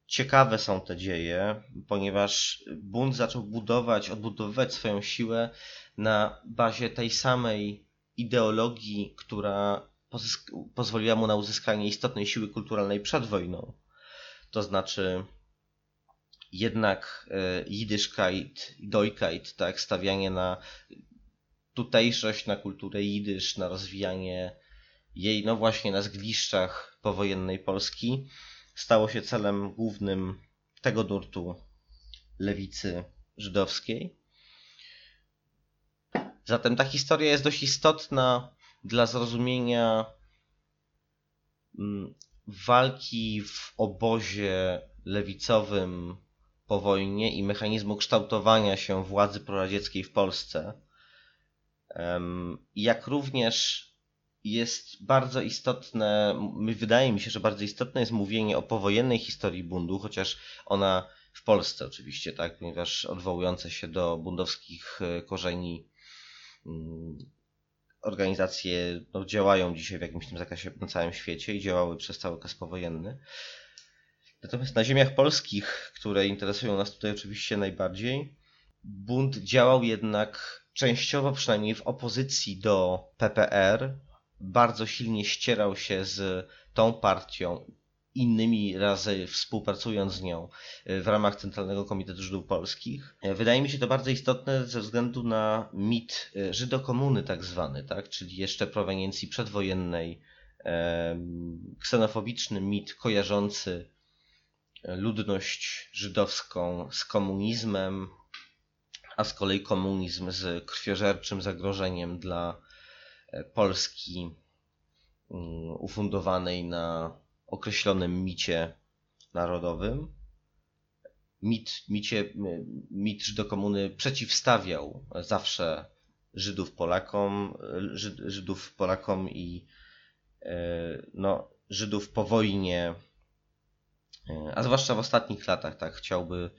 ciekawe są te dzieje, ponieważ bunt zaczął budować, odbudowywać swoją siłę na bazie tej samej ideologii, która pozwoliła mu na uzyskanie istotnej siły kulturalnej przed wojną. To znaczy jednak e, Yiddishkeit, Dojkeit, tak, stawianie na tutejszość, na kulturę jidysz, na rozwijanie jej, no właśnie na zgliszczach powojennej Polski, stało się celem głównym tego nurtu lewicy żydowskiej. Zatem ta historia jest dość istotna dla zrozumienia mm, walki w obozie lewicowym po wojnie i mechanizmu kształtowania się władzy proradzieckiej w Polsce jak również jest bardzo istotne, wydaje mi się, że bardzo istotne jest mówienie o powojennej historii bundu, chociaż ona w Polsce oczywiście, tak, ponieważ odwołujące się do bundowskich e, korzeni organizacje no, działają dzisiaj w jakimś tym zakresie na całym świecie i działały przez cały okres powojenny. Natomiast na ziemiach polskich, które interesują nas tutaj oczywiście najbardziej, bunt działał jednak częściowo przynajmniej w opozycji do PPR, bardzo silnie ścierał się z tą partią, innymi razy współpracując z nią e, w ramach Centralnego Komitetu Żydów Polskich. E, wydaje mi się to bardzo istotne ze względu na mit e, Żydokomuny tak zwany, tak? czyli jeszcze proweniencji przedwojennej, ksenofobiczny mit kojarzący ludność żydowską z komunizmem, a z kolei komunizm z krwiożerczym zagrożeniem dla e, Polski mm, ufundowanej na określonym micie narodowym. Mit, micie, mit Żydokomuny przeciwstawiał zawsze Żydów Polakom, Żydów Polakom i e, no, Żydów po wojnie, e, a zwłaszcza w ostatnich latach, tak, chciałby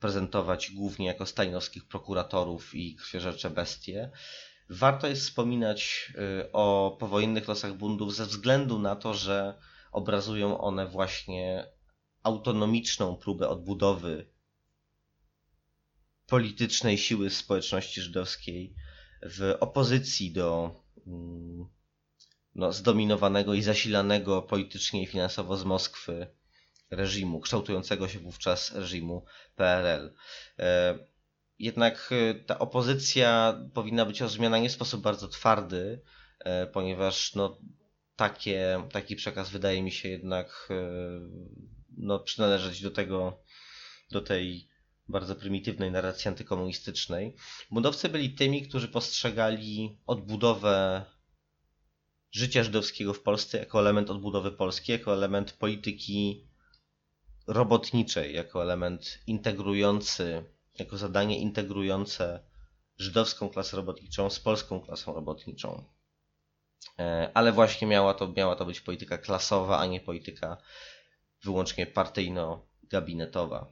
prezentować głównie jako stalinowskich prokuratorów i krwiożercze bestie. Warto jest wspominać y, o powojennych losach bundów ze względu na to, że obrazują one właśnie autonomiczną próbę odbudowy politycznej siły społeczności żydowskiej w opozycji do mm, no, zdominowanego i zasilanego politycznie i finansowo z Moskwy reżimu, kształtującego się wówczas reżimu PRL. E, jednak e, ta opozycja powinna być rozumiana nie w sposób bardzo twardy, e, ponieważ no, takie, taki przekaz wydaje mi się jednak no, przynależeć do tego, do tej bardzo prymitywnej narracji antykomunistycznej. Budowcy byli tymi, którzy postrzegali odbudowę życia żydowskiego w Polsce jako element odbudowy Polski, jako element polityki robotniczej, jako element integrujący, jako zadanie integrujące żydowską klasę robotniczą z polską klasą robotniczą. E, ale właśnie miała to, miała to być polityka klasowa, a nie polityka wyłącznie partyjno-gabinetowa.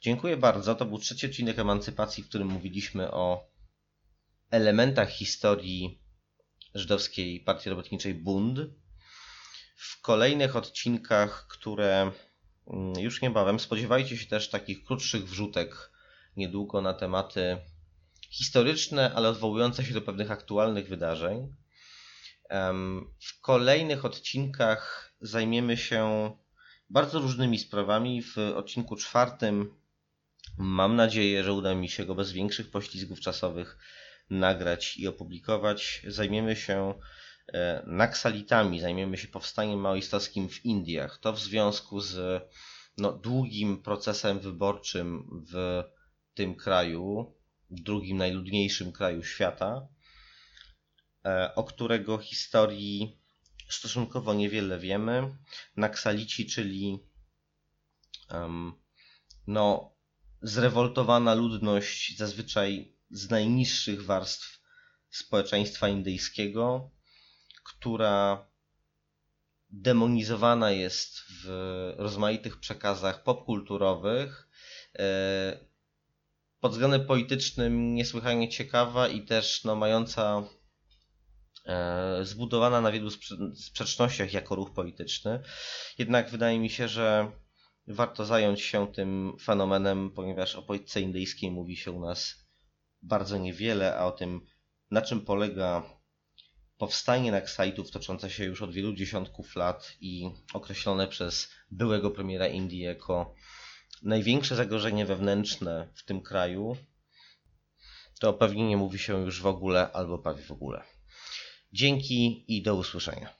Dziękuję bardzo. To był trzeci odcinek Emancypacji, w którym mówiliśmy o elementach historii żydowskiej partii robotniczej Bund. W kolejnych odcinkach, które już niebawem, spodziewajcie się też takich krótszych wrzutek niedługo na tematy historyczne, ale odwołujące się do pewnych aktualnych wydarzeń. W kolejnych odcinkach zajmiemy się bardzo różnymi sprawami. W odcinku czwartym mam nadzieję, że uda mi się go bez większych poślizgów czasowych nagrać i opublikować. Zajmiemy się naksalitami, zajmiemy się powstaniem maoistowskim w Indiach. To w związku z no, długim procesem wyborczym w tym kraju, drugim najludniejszym kraju świata, e, o którego historii stosunkowo niewiele wiemy. Naksalici, czyli um, no, zrewoltowana ludność, zazwyczaj z najniższych warstw społeczeństwa indyjskiego, która demonizowana jest w rozmaitych przekazach popkulturowych. E, pod względem politycznym niesłychanie ciekawa i też no, mająca e, zbudowana na wielu sprzecznościach jako ruch polityczny. Jednak wydaje mi się, że warto zająć się tym fenomenem, ponieważ o polityce indyjskiej mówi się u nas bardzo niewiele, a o tym, na czym polega powstanie Naxalitów toczące się już od wielu dziesiątków lat i określone przez byłego premiera Indii jako największe zagrożenie wewnętrzne w tym kraju, to pewnie nie mówi się już w ogóle albo prawie w ogóle. Dzięki i do usłyszenia.